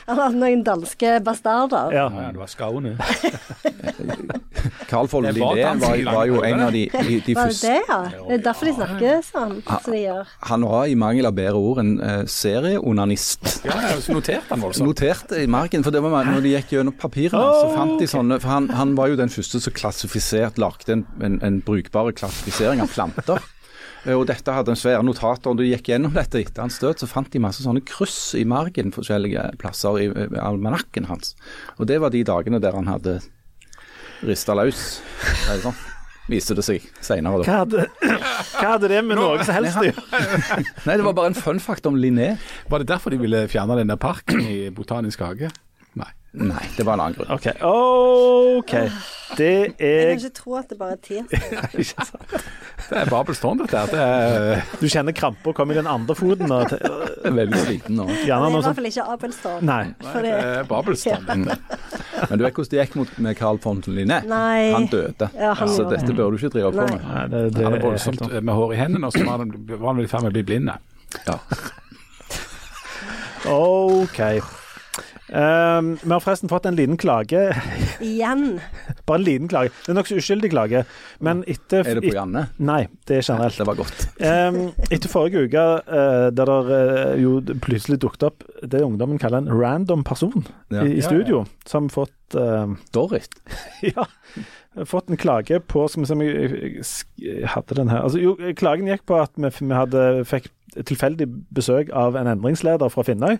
Han hadde noen danske bastarder. Ja. Ja, det var Skaune. Carl von Linné var, var jo en av de, de, de Var det første det, ja? Det er derfor de snakker sånn som de gjør. Han var i mangel av bedre ord en uh, serieonanist. Ja, notert han voldsomt. Noterte i margen, for det var når de gikk gjennom papirene, så fant de sånne For han, han var jo den første som klassifisert, lagde en, en, en brukbar klassifisering av planter. Eh, Og dette hadde en svære notater, og de gikk gjennom dette etter hans død, så fant de masse sånne kryss i margen forskjellige plasser i, i almanakken hans. Og det var de dagene der han hadde rista løs. Sånn? Viste det seg seinere. Hva hva hadde det med noe som helst å gjøre? Nei, det var bare en fun fact om Linné. Var det derfor de ville fjerne den der parken i Botanisk hage? Nei. Nei, det var en annen grunn. OK. okay. Det Jeg er kan ikke tro at det bare er tirsdag. ikke sant. Det er Babels tårn, dette her. Det er Du kjenner krampa komme i den andre foten. Og Jeg er veldig sliten nå. Det er i hvert fall ikke Abelstad. Nei. For det det, er Babels tårn, dette. Men du vet hvordan det gikk mot, med Carl von Linné? Nei. Han døde. Ja, han så dette bør du ikke drive på med. Nei, det, det Han er voldsomt med hår i hendene, og så var han, var han i ferd med å bli blind. Ja. OK. Um, vi har forresten fått en liten klage. igjen. Bare en liten klage. Det er nokså uskyldig klage, men etter Er det på Janne? Nei, det er generelt. Det var godt. Um, etter forrige uke, uh, der det uh, jo plutselig dukket opp det ungdommen kaller en random person Ja. i, i Ja, studio, som fått fått Dorit? Ja. Fått en klage på Skal vi se om jeg, jeg hadde den her. Altså, jo, klagen gikk på at vi, vi hadde, fikk tilfeldig besøk av en endringsleder fra Finnøy.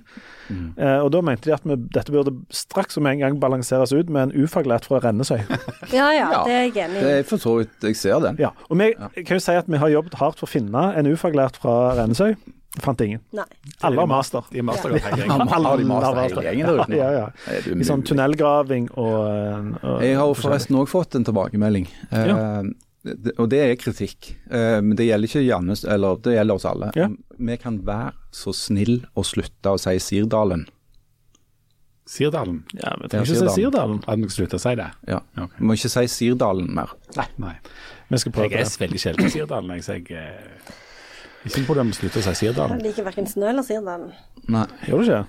Eh, og Da mente de at vi, dette burde straks og med en gang balanseres ut med en ufaglært fra Rennesøy. Ja ja, Ja, det er jeg enig Det i. er for så vidt Jeg ser den. Ja, og vi ja. kan jo si at vi har jobbet hardt for å finne en ufaglært fra Rennesøy. Fant ingen. Nei. Alle har master. De er hele Ja, alle har master hele gjengen der ute. Ja, ja. Er I sånn tunnelgraving og, og Jeg har forresten òg fått en tilbakemelding. Ja. Eh, og det er kritikk. Eh, men det gjelder ikke Jannes, eller det gjelder oss alle. Ja. Vi kan være så snill å slutte å si Sirdalen. Sirdalen. Ja, vi trenger ikke si Sirdalen. At vi sluttet å si det? Ja. Okay. Vi må ikke si Sirdalen mer. Nei. Vi skal prøve Jeg er veldig sjelden Sirdalen. Jeg, så jeg eh, ikke noe problem med å slutte å si Sirdalen. Jeg liker verken Snø eller Sirdalen. Nei. Gjør du ikke?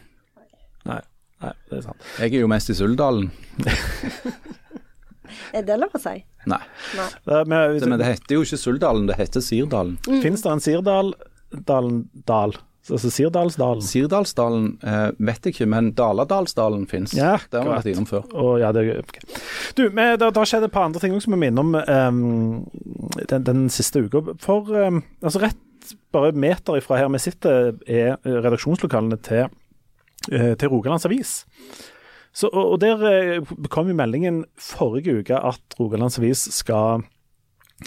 Nei. Nei, det er sant. Jeg er jo mest i Suldalen. Er det lov å si? Nei. Nei. Er- men, Det, men det heter jo ikke Suldalen, det heter Sirdalen. Finnes det en Sirdal Dalen Dal? Altså Sirdalsdalen? Sirdalsdalen eh, vet jeg ikke, men Daladalsdalen fins. Ja, det har vi vært innom før. Å, ja, det, okay. Du, men da, da skjedde et par andre ting som vi minner om um, den, den siste uka. For um, altså rett bare meter ifra her vi sitter, er eh, redaksjonslokalene til, eh, til Rogalands Avis. Så, og, og Der eh, kom jo meldingen forrige uke at Rogalands Avis skal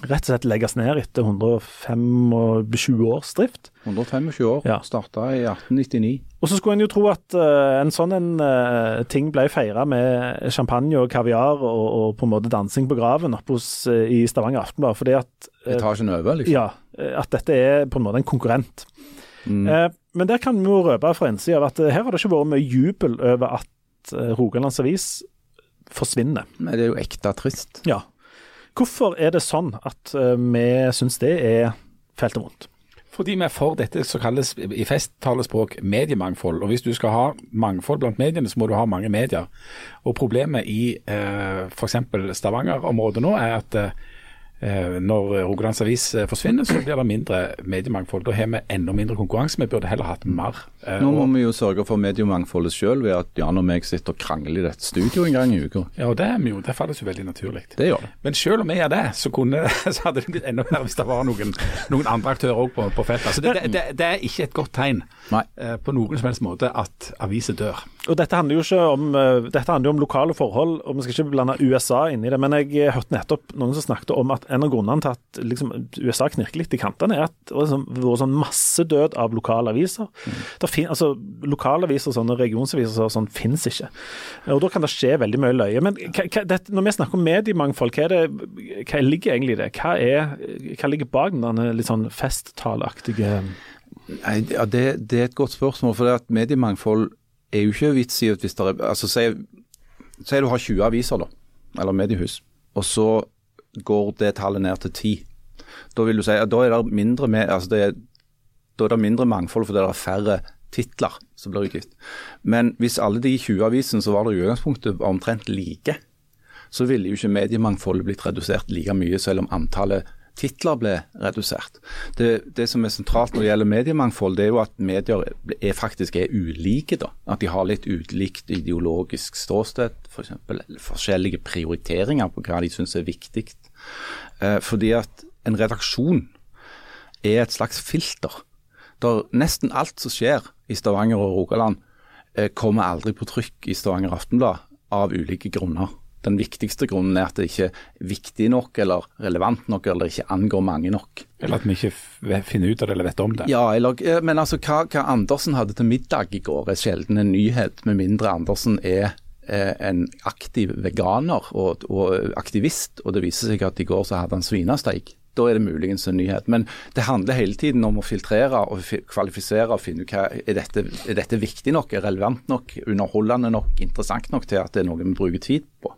rett og slett legges ned etter 125 års drift. 125 år, Ja. starta i 1899. Og så skulle en jo tro at uh, en sånn en, uh, ting ble feira med champagne og kaviar og, og på en måte dansing på graven oppe hos, uh, i Stavanger Aftenblad. Fordi at, Etasjen over, liksom. ja, at dette er på en måte en konkurrent. Mm. Men der kan vi jo røpe fra innsida at her har det ikke vært mye jubel over at eh, Rogalands Avis forsvinner. Men det er jo ekte trist. Ja. Hvorfor er det sånn at eh, vi syns det er fælt og vondt? Fordi vi er for dette som kalles i festtalespråk mediemangfold. Og hvis du skal ha mangfold blant mediene, så må du ha mange medier. Og problemet i eh, f.eks. Stavanger-området nå er at eh, når Rogalands Avis eh, forsvinner, så blir det mindre mediemangfold. Da har vi enda mindre konkurranse. Vi burde heller hatt mer. Eh, Nå må og, vi jo sørge for mediemangfoldet sjøl ved at Jan og meg sitter og krangler i dette studioet en gang i uka. ja, og det er vi jo. Det faller jo veldig naturlig. Det gjør det. Men selv om vi gjør det, så, kunne, så hadde det blitt enda mer hvis det var noen, noen andre aktører òg på, på feltet. Så det, det, det, det er ikke et godt tegn Nei. eh, på noen som helst måte at aviser dør. Og Dette handler jo ikke om, eh, dette handler jo om lokale forhold, og vi skal ikke blande USA inn i det. Men jeg hørte nettopp noen som snakket om at en av grunnene til at liksom, USA knirker litt i kantene, er at det har liksom vært sånn massedød av lokale aviser. Det fin, altså, lokale aviser, sånne regionsaviser og sånn, finnes ikke. Og Da kan det skje veldig mye løye. Men hva, hva, dette, når vi snakker om mediemangfold, hva, det, hva ligger egentlig i det? Hva, er, hva ligger bak den der litt sånn festtaleaktige Nei, ja, det, det er et godt spørsmål. For det at mediemangfold er jo ikke vits i at hvis det er altså Si du har 20 aviser, da, eller mediehus, og så går det tallet ned til 10. Da vil du si at da er det mindre, med, altså det, er- da er det mindre mangfold fordi det er færre titler som blir utgitt. Men hvis alle de 20 avisene som var der i utgangspunktet omtrent like, så ville jo ikke mediemangfoldet blitt redusert like mye, selv om antallet titler ble redusert. Det, det som er sentralt når det gjelder mediemangfold, det er jo at medier er, faktisk er ulike. da. At de har litt ulikt ideologisk ståsted, f.eks. For forskjellige prioriteringer på hva de syns er viktig. Eh, fordi at en redaksjon er et slags filter. Der nesten alt som skjer i Stavanger og Rogaland, eh, kommer aldri på trykk i Stavanger Aftenblad av ulike grunner. Den viktigste grunnen er at det ikke er viktig nok eller relevant nok eller ikke angår mange nok. Eller at vi ikke finner ut av det eller vet om det. Ja, eller, eh, men altså hva, hva Andersen hadde til middag i går er sjelden en nyhet, med mindre Andersen er eh, en aktiv veganer og, og aktivist, og det viser seg at i går så hadde han svinesteik. Da er det muligens en nyhet. Men det handler hele tiden om å filtrere og kvalifisere og finne ut hva er dette, er dette viktig nok, er relevant nok, underholdende nok, interessant nok til at det er noe vi bruker tid på.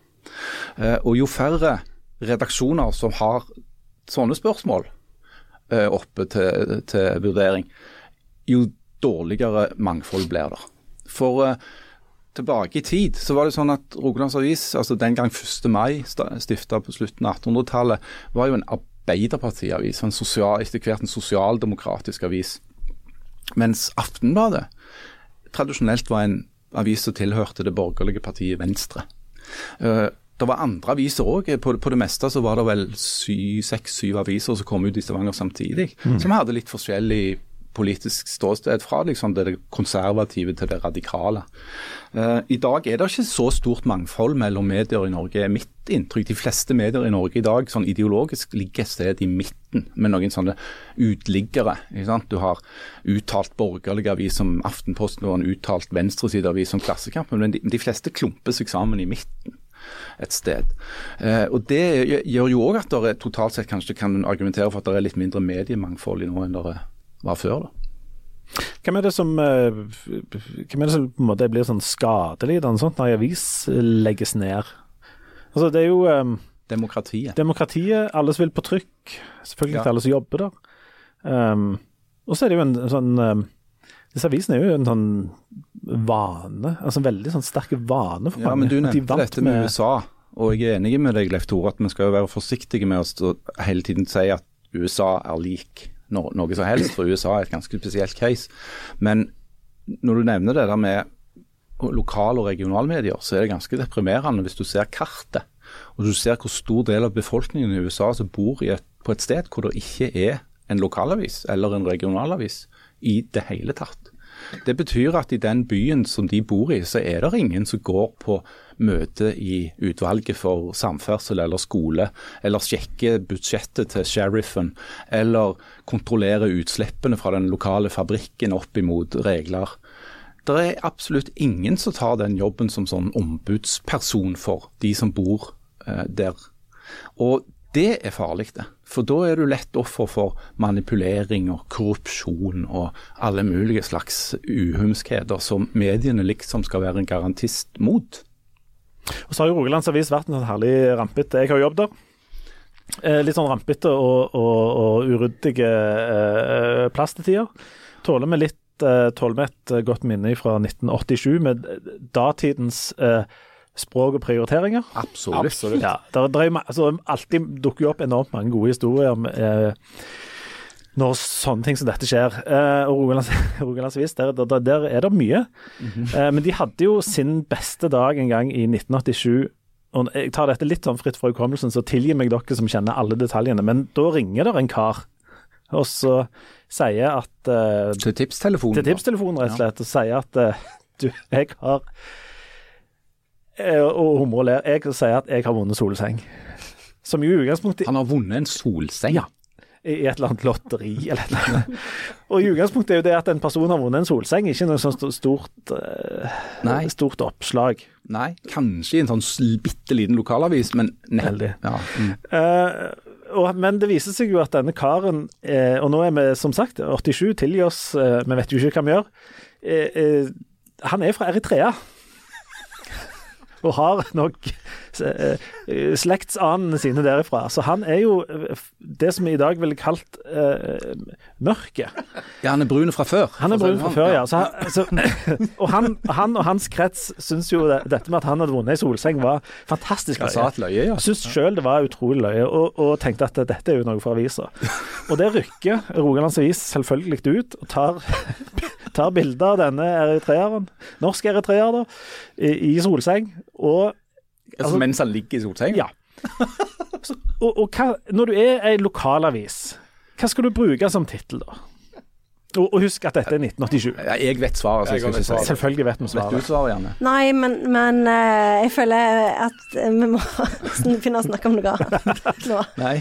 Eh, og jo færre redaksjoner som har sånne spørsmål eh, oppe til, til vurdering, jo dårligere mangfold blir det. For eh, tilbake i tid så var det sånn at Rogalands Avis, altså den gang 1. mai, stifta på slutten av 1800-tallet, var jo en arbeiderpartiavis, en sosial, etter hvert en sosialdemokratisk avis. Mens Aftenbladet tradisjonelt var en avis som tilhørte det borgerlige partiet Venstre. Eh, det var andre aviser òg. På, på, det meste så var det vel seks-syv aviser som kom ut i Stavanger samtidig, som hadde litt forskjellig politisk ståsted, fra liksom det konservative til det radikale. Uh, I dag er det ikke så stort mangfold mellom medier i Norge, er mitt inntrykk. De fleste medier i Norge i dag sånn ideologisk ligger et sted i midten, med noen sånne utliggere. Du har uttalt borgerlig avis som Aftenposten og en uttalt venstresideavis som Klassekampen, men de, de fleste klumper seg sammen i midten et sted. Eh, og Det gjør jo òg at det totalt sett kanskje kan argumentere for at det er litt mindre mediemangfold i nå enn det var før. da. Hvem er det som, eh, hvem er det som på en måte blir sånn skadelidende sånt når en avis legges ned? Altså Det er jo um, Demokratiet. Demokratiet. Alle som vil på trykk. Selvfølgelig ja. alle som jobber der. Um, og så er det jo en sånn um, Disse avisene er jo en sånn vane, altså en veldig sånn sterk vane for ja, mange. Ja, men Du nevnte de dette med, med USA, og jeg er enig med deg Leif Tore, at vi skal jo være forsiktige med å hele tiden si at USA er lik no, noe som helst, for USA er et ganske spesielt case. Men når du nevner det der med lokale og regionalmedier, så er det ganske deprimerende hvis du ser kartet. Og du ser hvor stor del av befolkningen i USA som bor et, på et sted hvor det ikke er en lokalavis eller en regionalavis i det hele tatt. Det betyr at i den byen som de bor i, så er det ingen som går på møte i utvalget for samferdsel eller skole, eller sjekker budsjettet til sheriffen, eller kontrollerer utslippene fra den lokale fabrikken opp imot regler. Det er absolutt ingen som tar den jobben som sånn ombudsperson for de som bor eh, der. Og det er farlig, det. For da er du lett offer for manipulering og korrupsjon og alle mulige slags uhumskheter som mediene liksom skal være en garantist mot. Og Så har jo Rogalands Avis vært en sånn herlig rampete Jeg har jobbet der. Eh, litt sånn rampete og, og, og uryddige eh, plass til tider. Tåler vi litt eh, tåler vi et godt minne fra 1987 med datidens eh, språk og prioriteringer. Absolutt. Absolutt. Ja, der, der er, altså, alltid dukker jo opp enormt mange gode historier eh, når sånne ting som dette skjer. Eh, og Rogalandsvis, der, der, der, er det mye. Mm -hmm. eh, men de hadde jo sin beste dag en gang i 1987. Og jeg tar dette litt sånn fritt fra hukommelsen, så tilgi meg dere som kjenner alle detaljene. Men da ringer det en kar, og så sier at uh, Til tipstelefonen? Til tipstelefonen, rett og slett. Og sier at uh, du, jeg har Eh, og humrer og ler. Jeg sier at jeg har vunnet solseng. Som jo i utgangspunktet Han har vunnet en solseng? Ja. I et eller annet lotteri eller et eller annet. Og i utgangspunktet er jo det at en person har vunnet en solseng, ikke noe sånt stort, uh, stort oppslag. Nei, kanskje i en sånn bitte liten lokalavis, men Heldig. Ja. Mm. Uh, og, men det viser seg jo at denne karen, eh, og nå er vi som sagt 87, tilgi oss, eh, vi vet jo ikke hva vi gjør, eh, han er fra Eritrea og har nok eh, slektsanene sine derifra. Så han er jo eh, det som vi i dag ville kalt uh, mørke. Ja, han er brun fra før. Han er brun fra før, ja. Så, så, og han, han, og hans krets syns jo det, dette med at han hadde vunnet i solseng var fantastisk løye. løye ja. Syns sjøl det var utrolig løye, og, og, tenkte at dette er jo noe for avisa. Og det rykker Rogalands Avis selvfølgelig ut, og tar tar bilder av denne eritreeren, norsk eritreer, da, i, i solseng. Og altså, altså, Mens han ligger i solseng? Ja. Så, og, og hva, når du er ei lokalavis, hva skal du bruke som tittel, da? Og, og, husk at dette er 1987. Ja, jeg vet svaret. Jeg vet svaret. Selvfølgelig vet vi svaret. Vet du svaret, Janne? Nei, men, men uh, jeg føler at vi må begynne å snakke om noe annet nå. Nei.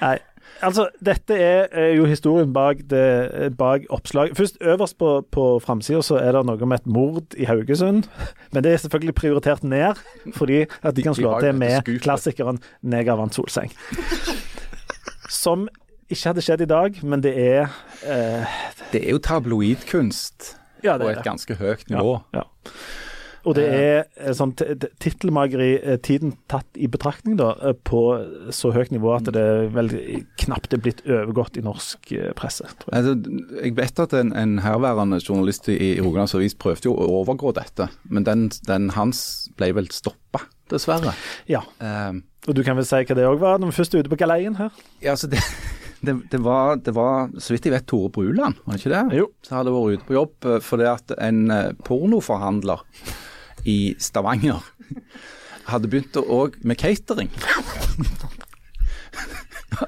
Nei. Altså, dette er jo historien bak, det, bak oppslag. Først Øverst på, på framsida så er det noe om et mord i Haugesund. Men det er selvfølgelig prioritert ned, fordi at de kan slå til med klassikeren 'Neger vant solseng'. Som ikke hadde skjedd i dag, men det er eh, Det er jo tabloidkunst ja, på et ganske høyt nivå. Ja, ja. Og det er eh, sånn tittelmageri, eh, tiden tatt i betraktning, da, eh, på så høyt nivå at det vel knapt er blitt overgått i norsk presse. Jeg. Altså, jeg vet at en, en herværende journalist i, Rogalands Avis prøvde jo å overgå dette, men den, den hans ble vel stoppa, dessverre. Ja. Um, og du kan vel si hva det òg var, når vi først er ute på galeien her? Ja, altså det det, det, var, det, var, så vidt jeg vet, Tore Bruland, var det ikke det? Jo. Så hadde vært ute på jobb fordi at en pornoforhandler i Stavanger hadde begynt å- òg med catering.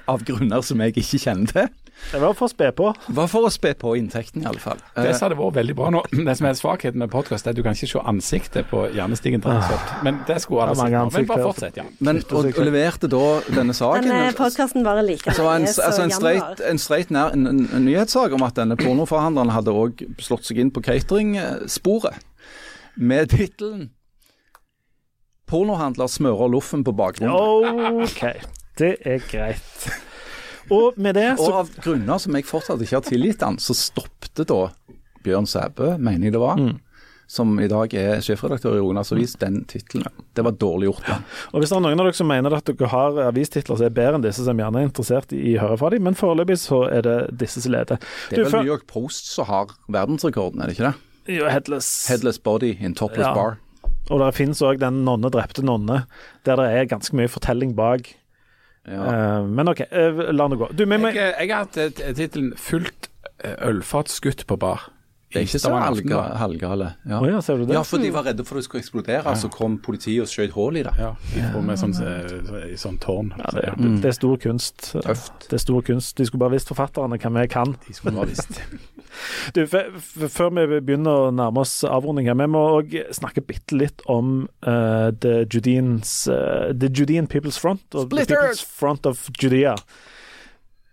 Av grunner som jeg ikke kjenner til. Det var for å spe på. Var for å spe på inntekten, i alle fall. Det Eh, som hadde vært veldig bra nå, det som er svakheten med podkast, er at du kan ikke se ansiktet på Hjernestigen Drangsholt. Men det skulle alle sett. Men bare fortsett, ja. men, og, og leverte da denne saken. Denne podkasten varer like Så var en, lenge altså som januar. en streit nær, en, en, en nyhetssak om at denne pornoforhandleren hadde òg slått seg inn på cateringsporet. Med tittelen 'Pornohandler smører loffen på bakgrunnen'. OK, det er greit. Og med det Og av grunner som jeg fortsatt ikke har tilgitt han, så stoppet da Bjørn Sæbø, mener jeg det var, som i dag er sjefredaktør i Rogalands Avis, den tittelen. Det var dårlig gjort. Ja. Og Hvis det er noen av dere som mener at dere har avistitler som er bedre enn disse, som gjerne er interessert i å høre fra dem, men foreløpig så er det disse som leder. Det er Du, vel New York Post som har verdensrekorden, er det ikke det? Jo, Headless. Headless body in topless Ja. bar. Og det finnes òg den 'Nonne drepte nonne', der det er ganske mye fortelling bak. Ja. Uh, men OK, uh, la nå gå. Du, med, men, Jeg, jeg har hatt eh, tittelen 'Fullt eh, ølfat skutt på bar'. Det er ikke så halvgale. Ja. Oh, ja, ser du det? Ja, for de var redde for det skulle eksplodere, så kom politiet og skjøt hull i det. Ja, de får med sånn, eh, sånn tårn. Ja, det, det, det er stor kunst. Tøft. Det er stor kunst. De skulle bare visst forfatterne hva vi kan. De skulle bare visst. Du, Før vi begynner å nærme oss avrunding her, vi må òg snakke bitte litt om uh, the, Judeans, uh, the Judean People's Front. Og the People's Front of Judea.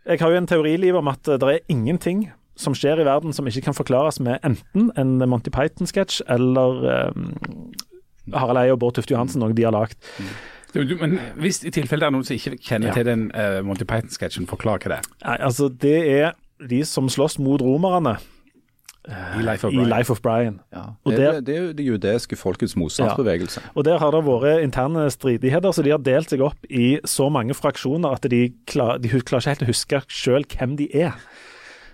Jeg har jo en teori i livet om at det er ingenting som skjer i verden som ikke kan forklares med enten en Monty Python-sketsj eller um, Harald Eie og Bård Tufte Johansen, noe de har lagd. Men hvis i tilfelle det er noen som ikke kjenner Ja. til den uh, Monty Python-sketsjen, forklar hva det er. Nei, altså, det er de som slåss mot romerne I Life of i Brian. Life of Brian. Ja. Og Det, der- er- det er jo det jødiske folkets motstandsbevegelse. Og der har det vært interne stridigheter, så de har delt seg opp i så mange fraksjoner at de, klar, de klarer ikke helt å huske sjøl hvem de er.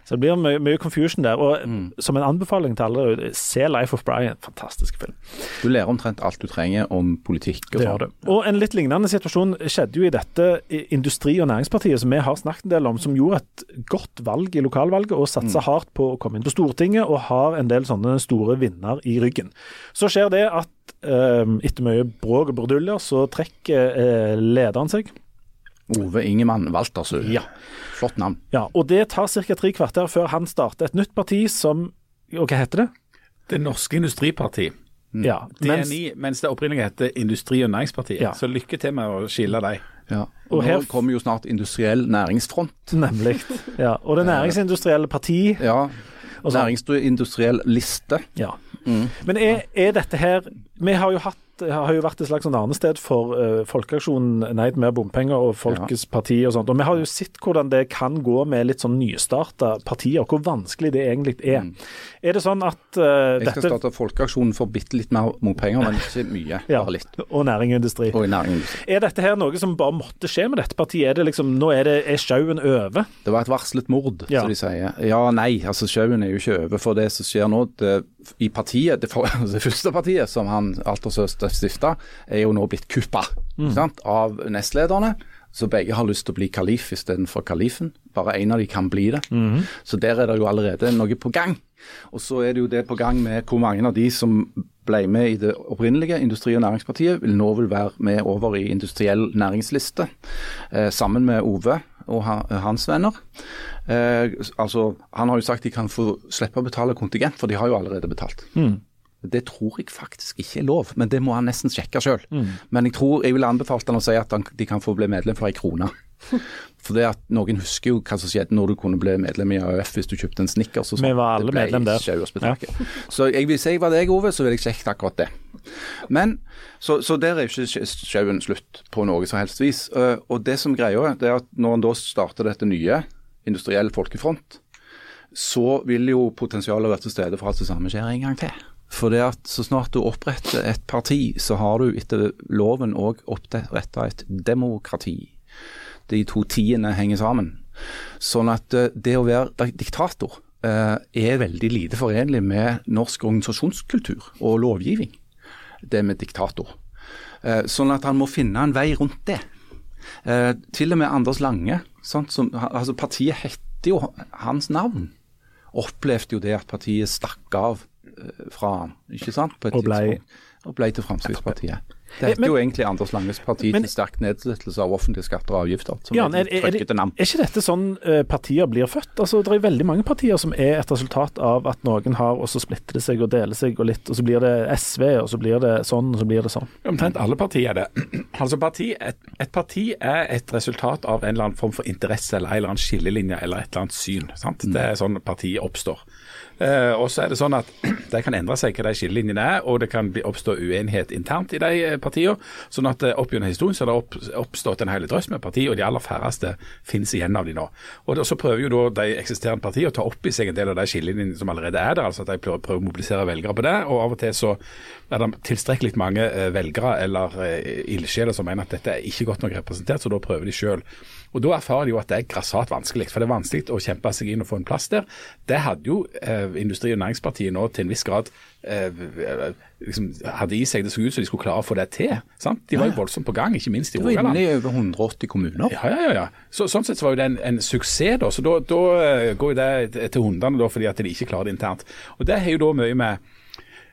Så det blir mye, mye confusion der. Og Mm. som en anbefaling til alle, se Life of Brian. Fantastisk film. Du lærer omtrent alt du trenger om politikk og Det gjør sånn. Og en litt lignende situasjon skjedde jo i dette Industri- og Næringspartiet, som vi har snakket en del om, som gjorde et godt valg i lokalvalget og satsa hardt på å komme inn på Stortinget, og har en del sånne store vinner i ryggen. Så skjer det at eh, etter mye bråk og burduljer, så trekker eh, lederen seg. Ove Ingemann Waltersø. Ja. Flott navn. Ja, og det tar ca. tre kvarter før han starter et nytt parti som Og hva heter det? Det Norske Industriparti. Ja, mens, DNI, mens det opprinnelig heter Industri- og Næringspartiet. Ja. Så lykke til med å skille dem. Ja. Og Nå her- kommer jo snart Industriell næringsfront. nemlig. Ja, og Det næringsindustrielle parti. Ja. Næringsindustriell liste. Ja. Men er, er dette her Vi har jo hatt har jo vært et slags sånn arnested for uh, Folkeaksjonen Nei til mer bompenger og Folkets parti og sånt. Og vi har jo sett hvordan det kan gå med litt sånn nystarta partier, hvor vanskelig det egentlig er. Er det sånn at uh, Jeg skal dette starte Folkeaksjonen for bitte litt mer bompenger, men ikke mye. ja, Bare litt. Og næring og industri. Og næring og industri. Er dette her noe som bare måtte skje med dette partiet? Er det liksom, nå er, det, er sjauen over? Det var et varslet mord, Ja. som de sier. Ja, nei, altså sjauen er jo ikke over. For det som skjer nå det, i partiet, det, for, det første partiet som han Altersø stifta, er jo nå blitt kuppa mm. av nestlederne. Så begge har lyst til å bli kalif istedenfor kalifen. Bare én av de kan bli det. Så der er det jo allerede noe på gang. Og så er det jo det på gang med hvor mange av de som ble med i det opprinnelige Industri- og Næringspartiet, vil nå vil være med over i industriell næringsliste, eh, sammen med Ove og ha, hans venner. Eh, altså, Han har jo sagt de kan få slippe å betale kontingent, for de har jo allerede betalt. Det tror jeg faktisk ikke er lov, men det må han nesten sjekke sjøl. Men jeg tror jeg ville anbefalt han å si at han, de kan få bli medlem for ei krone. For det at Noen husker jo hva som skjedde når du kunne bli medlem i AUF hvis du kjøpte en Snickers. så Vi sånn. var alle medlem der. Ja. Så jeg hvis jeg var deg, Ove, så ville jeg sjekke akkurat det. Men, så, så der er jo ikke sjauen slutt på noe som helst vis. Eh, Og det som greia er, det er at når en da starter dette nye, industriell folkefront, så vil jo potensialet være til stede for at det samme skjer en gang til. For det at så snart du oppretter et parti, så har du etter loven òg oppretta et demokrati. De to tiende henger sammen. Sånn at eh, det å være diktator eh, er veldig lite forenlig med norsk organisasjonskultur og lovgivning. Det med diktator. Eh, Sånn at han må finne en vei rundt det. Til og med Anders Lange, som, altså partiet heter jo hans navn, opplevde jo det at partiet stakk av eh, fra han, ikke sant? Og ble-. Og ble til Fremskrittspartiet. Det heter Men- jo egentlig Anders Langes parti Men- til sterk nedsettelse av offentlige skatter og avgifter. Som Jan, er er, er, er, er ikke dette sånn eh, partier blir født? Altså, Det er veldig mange partier som er et resultat av at noen har, og så splitter det seg og deler seg, og litt, og så blir det SV, og så blir det sånn, og så blir det sånn. Omtrent alle partier er det. Altså parti, et, et parti er et resultat av en eller annen form for interesse eller en eller annen skillelinje eller et eller annet syn. Sant? Det er sånn partiet oppstår. Eh, og så er det sånn at Det kan endre seg hva de skillelinjene er, og det kan oppstå uenighet internt i de eh, partiene. Sånn at eh, opp gjennom historien så har det opp, oppstått en hel drøss med partier, og de aller færreste finnes igjen av de nå. Og Så prøver jo da de eksisterende partiene å ta opp i seg en del av de skillelinjene som allerede er der. altså at De prøver, å mobilisere velgere på det. og Av og til så er det tilstrekkelig mange eh, velgere eller ildsjeler som mener at dette er ikke godt nok representert, så da prøver de sjøl. Og Da erfarer de jo at det er grassat vanskelig. For det er vanskelig å kjempe seg inn og få en plass der. Det hadde jo eh, Industri- og Næringspartiet nå til en viss grad eh, liksom, hadde i seg. Det så ut som de skulle klare å få det til. sant? De var jo voldsomt på gang, ikke minst i Det var Rogaland. inne i over 180 kommuner. Ja, ja, ja. ja. Så, sånn sett så var jo det en, en suksess, da. Så da, da eh, går jo det til hundene da, fordi at de ikke klarer det internt. Og det har jo da mye med eh,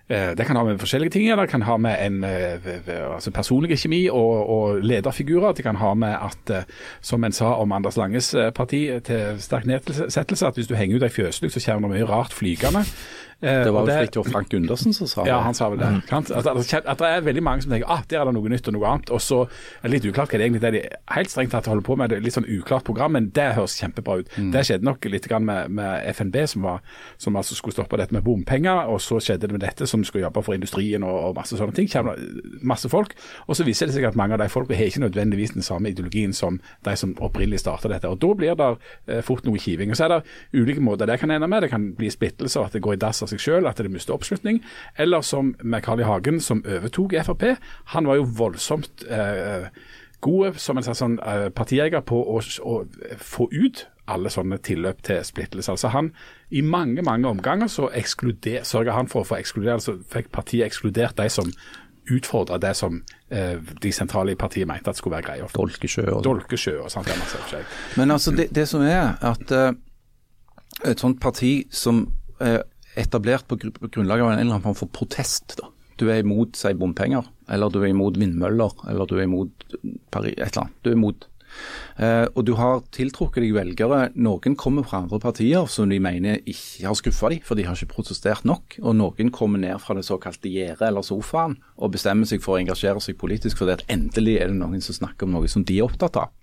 det kan ha med forskjellige ting Det kan ha med en eh, altså personlig kjemi og, og lederfigurer. Det kan ha med at, eh, som en sa om Anders Langes eh, parti til sterk nedsettelse, at hvis du henger ut ei fjøslykt, så kommer det mye rart flygende. Eh, Det var vel det Frank Gundersen som sa det. ja, han sa vel det. At, at, at, at det er veldig mange som tenker ah, der er det noe nytt og noe annet. Og så er det litt uklart hva det egentlig er de helt strengt tatt holder på med. Det er litt sånn uklart program, men det høres kjempebra ut. Det skjedde nok litt grann med, med FNB, som, var, som altså skulle stoppe dette med bompenger. Og så skjedde det med dette, som skulle jobbe for industrien og, og masse sånne ting. Kommer masse folk. Og så viser det seg at mange av de folka har ikke nødvendigvis den samme ideologien som de som opprinnelig starta dette. Og da blir det eh, fort noe kiving. Og så er det ulike måter det kan ende med. Det kan bli splittelser, at det går i dass seg sjøl, at det mister oppslutning. Eller som med Carl I. Hagen, som overtok Frp. Han var jo voldsomt eh, god som en slags sånn, eh, partieier på å, å få ut alle sånne tilløp til splittelse. Altså han, I mange mange omganger så sørga han for å få ekskludert, så fikk partiet ekskludert de som utfordra det som eh, de sentrale i partiet mente at skulle være greia. Dolkesjø og Dolkesjø og sånt. Men altså, det, det som er at eh, et sånt parti som er etablert på, gru- grunnlag av en eller annen form for protest, da. Du er imot si, bompenger, eller du er imot vindmøller, eller du er imot Paris, et eller annet. Du er imot. Eh, og du har tiltrukket deg velgere. Noen kommer fra andre partier som de mener ikke har skuffa dem, for de har ikke protestert nok. Og noen kommer ned fra det såkalte gjerdet eller sofaen og bestemmer seg for å engasjere seg politisk fordi at endelig er det noen som snakker om noe som de er opptatt av.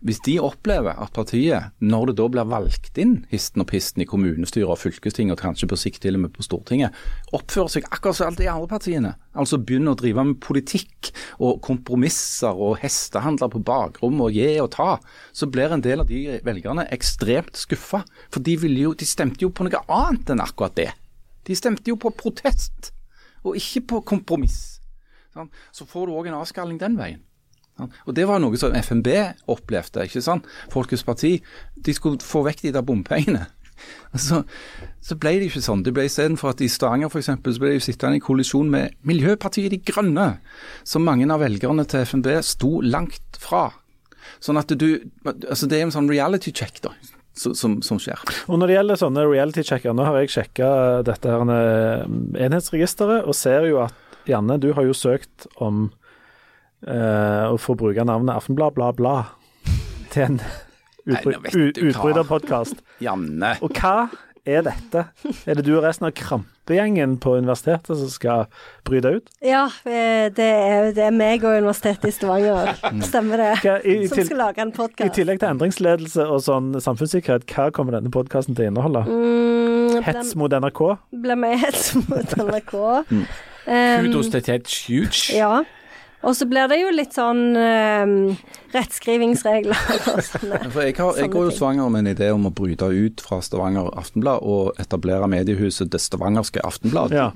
Hvis de opplever at partiet, når det da blir valgt inn histen og pisten i kommunestyret og fylkestinget, og kanskje på sikt til og med på Stortinget, oppfører seg akkurat som alle de andre partiene, altså begynner å drive med politikk og kompromisser og hestehandler på bakrommet og gi og ta, så blir en del av de velgerne ekstremt skuffa. For de, jo, de stemte jo på noe annet enn akkurat det. De stemte jo på protest, og ikke på kompromiss. Så får du òg en avskalling den veien. Og Det var noe som FNB opplevde. ikke sant? Folkets Parti de skulle få vekk de der bompengene. Så, så ble det ikke sånn. Det ble Istedenfor at i Stavanger eksempel, så ble de sittende i kollisjon med Miljøpartiet De Grønne, som mange av velgerne til FNB sto langt fra. Sånn at du, altså Det er en sånn reality check da, som, som, skjer. Og Når det gjelder sånne reality-sjekker, nå har jeg sjekka dette her eh, enhetsregisteret, og ser jo at Janne, du har jo søkt om eh, å få bruke navnet Aftenblad bla bla til en utbryterpodkast. Janne. Og hva er dette? Er det du og resten av krampegjengen på universitetet som skal bryte ut? Ja, eh, det er, det er meg og Universitetet i Stavanger. Stemmer det. Hva, i, Som til, skal lage en I tillegg til endringsledelse og sånn samfunnssikkerhet, hva kommer denne podkasten til å inneholde? Mm, Hets mot NRK? Blir med hets mot NRK. Um, Kudos til Ted Huge. Ja. Og så blir det jo litt sånn um, rettskrivingsregler og sånne. For jeg, har, jeg går jo svanger med en idé om å bryte ut fra Stavanger Aftenblad og etablere mediehuset Det Stavangerske Aftenblad. Ja.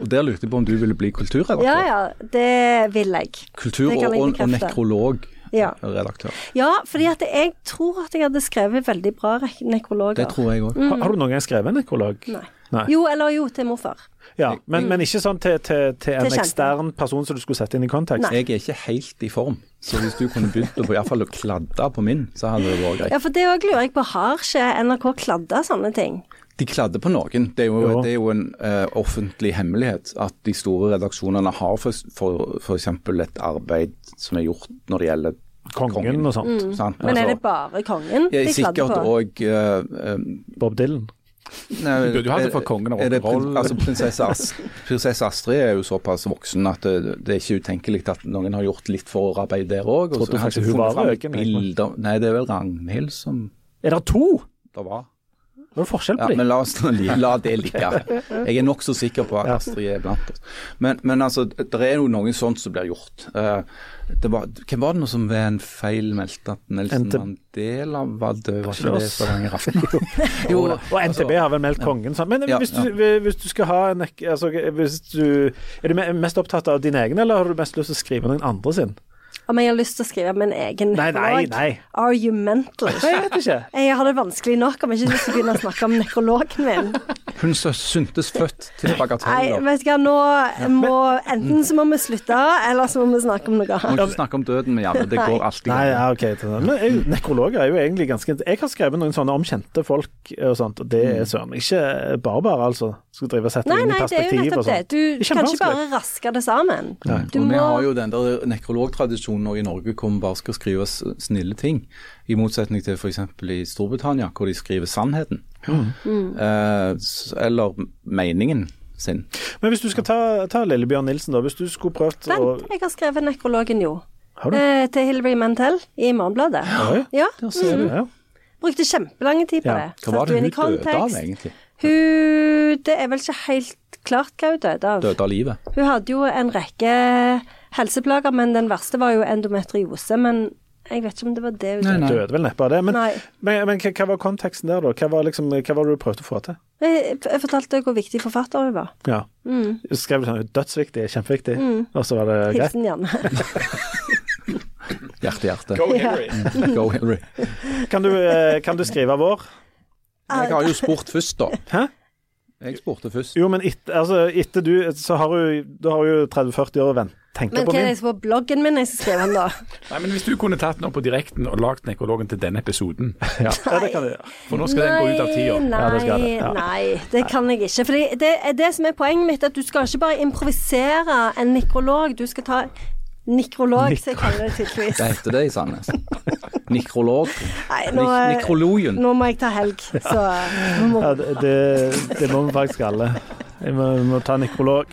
Og Der lurte jeg på om du ville bli kulturredaktør. Ja ja, det vil jeg. Kultur- jeg og, og nekrolog. Ja. Ja, fordi at jeg tror at jeg hadde skrevet veldig bra nekrologer. Det tror jeg òg. Har, har du noen gang skrevet en nekrolog? Nei. Nei. Jo, eller jo, til morfar. Ja, men, men ikke sånn til, til, til en Til ekstern person som du skulle sette inn i kontekst? Nei. Jeg er ikke helt i form, så hvis du kunne begynt å, i hvert fall å kladde på min, så hadde det vært greit. Ja, for det òg lurer jeg på. Har ikke NRK kladda sånne ting? De kladde på noen. Det er jo, Jo. det er jo en uh, offentlig hemmelighet at de store redaksjonene har f.eks. For, for eksempel et arbeid som er gjort når det gjelder Kongen og sånt. sant? Men er Altså, det bare kongen de kladder Sikkert òg uh, um, Bob Dylan. Nei, Du burde jo hatt det for kongen av rock'n'roll. Altså, prinsesse, Ast prinsesse Astrid er jo såpass voksen at det, det er ikke utenkelig at noen har gjort litt forarbeid der òg. Nei, det er vel Ragnhild som Er det to? det var. Det er forskjell Ja, dem. men la, oss la det ligge. Jeg er nokså sikker på at Astrid er blant oss. Men, men altså, det er jo noe sånt som blir gjort. Eh, det var, hvem var det nå som ved en feil meldte at Nelson NTB. Mandela var død? Var Ikke det. Stavanger Aften? jo, Og NTB har vel meldt kongen. sånn. Men Ja, hvis, du, hvis du skal ha en altså, hvis du, Er du mest opptatt av din egen, eller har du mest lyst til å skrive noen andre sin? Om jeg har lyst til å skrive min egen Nei, nei, nei. Are you mental? Nei, jeg vet ikke. Jeg har det vanskelig nok om jeg ikke å begynne å snakke om nekrologen min. Hun syntes født til Nei, vet du hva, nå må Enten så må vi slutte, eller så må vi snakke om noe Må ikke snakke om døden med Janne, det går alltid Nei, ja, ok. Men jeg, nekrologer er jo egentlig ganske Jeg har skrevet noen sånne om kjente folk og sånt, og det er søren ikke bare bare, altså. Skal drive og sette Nei, det inn i nei, det er jo nettopp det. sånn. Du Det kan ikke bare raske det sammen. Du og vi har jo den der nekrologtradisjonen i Norge hvor vi bare skal skrive snille ting. I motsetning til f.eks. i Storbritannia hvor de skriver sannheten. Mm. Eh, eller meningen sin. Men hvis du skal ta, ta Lillebjørn Nilsen, da. Hvis du skulle prøvd å Vent, jeg har skrevet nekrologen, jo. Har du? Eh, til Hilary Mantel i Morgenbladet. Ja, Ja. der ser du. Ja. Brukte kjempelang tid på Ja. det. Hva var det hun døde av egentlig? Hun Det er vel ikke helt klart hva hun døde av. Døde av livet? Hun hadde jo en rekke helseplager, men den verste var jo endometriose. Men jeg vet ikke om det var det hun døde. Døde vel neppe av det. Men, men, men hva, hva var konteksten der, da? Hva var, liksom, hva var det du prøvde å få til? Jeg, jeg fortalte hvor viktig forfatter hun var. Ja. Mm. Skrev du sånn dødsviktig, kjempeviktig, og så var det greit? Hilsen Janne. Hjerte, hjerte. Go Hillary. Go Hillary. Kan du, eh, kan du skrive vår? Jeg har jo spurt først, da. Hæ? Jeg spurte først. Jo, men etter, altså, etter du, så har du, du har jo 30-40 år å vente. Men hva er det på bloggen min jeg skal skrive den, da? Nei, men Hvis du kunne tatt den opp på direkten og lagd nekrologen til denne episoden Ja, ja, det kan du gjøre. For nå skal den gå ut av tida. Nei, Ja, det det, ja. nei, det kan jeg ikke. For det, det er det som er poenget mitt, at du skal ikke bare improvisere en nekrolog. Du skal ta nekrolog, som jeg kaller det tydeligvis. Det heter det i Sandnes. Nikrolog. Nei, nå, Nik Nikrologen. nå må jeg ta helg, så nå må, Ja, det, det, det må vi faktisk alle. Vi må, vi må ta nekrolog.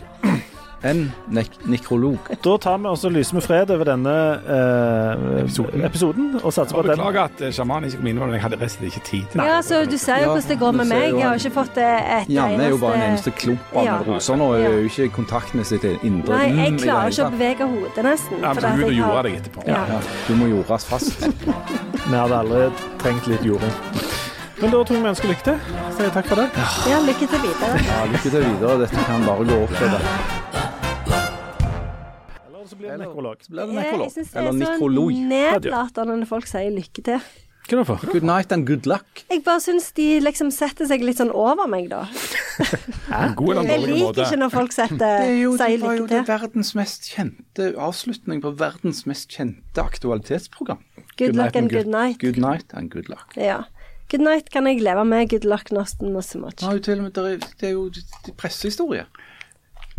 En nek nekrolog. Da tar vi også lys med fred over denne eh, Episoden. episoden, og satser på at den Beklager at eh, sjamanen ikke kom inn, men jeg hadde resten ikke tid til Ja, så du ser jo hvordan det går med meg. Jeg har ikke fått et eneste Janne er jo bare en eneste klump av Ja. roser nå. Hun er jo ikke i kontakt med sitt indre Nei, jeg klarer ikke å bevege hodet, nesten. Ja, men du har- gjorde deg etterpå. Ja. Ja, du må jordas fast. Vi hadde aldri trengt litt jording. Men da tror jeg vi ønsker lykke til. Sier takk for det. Ja, lykke til videre. Ja, lykke til videre. Dette kan bare gå oppover. Blir det nekrolog. Så blir det Jeg nekrolog. syns det Eller er så nedlatende når folk sier lykke til. Hva er det for? Good night and good luck. Jeg bare syns de liksom setter seg litt sånn over meg, da. En god eller Jeg dårlig liker måte. ikke når folk setter, Det er jo, sier det var jo lykke det til. verdens mest kjente avslutning på verdens mest kjente aktualitetsprogram. Good luck and good night. Good night and good luck. Ja. Good night kan jeg leve med. Good luck not, not so much. Det er jo til og med, det er, det er jo er pressehistorie.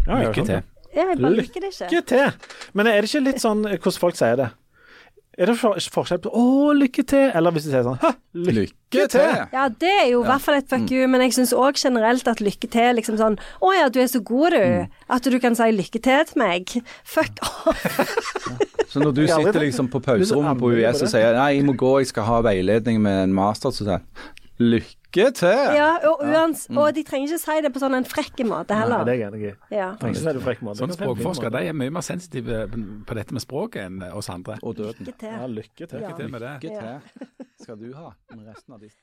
Ja, ja, Lykke sånn. til. Ja, jeg bare liker det ikke. Lykke til! Men er det ikke litt sånn eh, hvordan folk sier det? Er det for, forskjell på 'å, lykke til', eller hvis de sier sånn 'hæ, lykke til'? Ja, det er jo i hvert fall et fuck you, men jeg syns òg generelt at lykke til liksom sånn Å ja, du er så god, du. At du kan si lykke til til meg. Fuck off. Så når du sitter liksom på pauserommet på UiS og sier nei, jeg må gå, jeg skal ha veiledning med en master, så sier jeg lykke til! Ja, og, uans, og de trenger ikke si det på sånn en frekk måte Nei, det er jeg enig i. Ja. Trenger ikke si det frekk måte. Sånne språkforskere de er mye mer sensitive på dette med språket enn oss andre. Og døden. Lykke til. Ja, lykke til. Lykke til med det. Lykke til skal du ha med resten av ditt liv.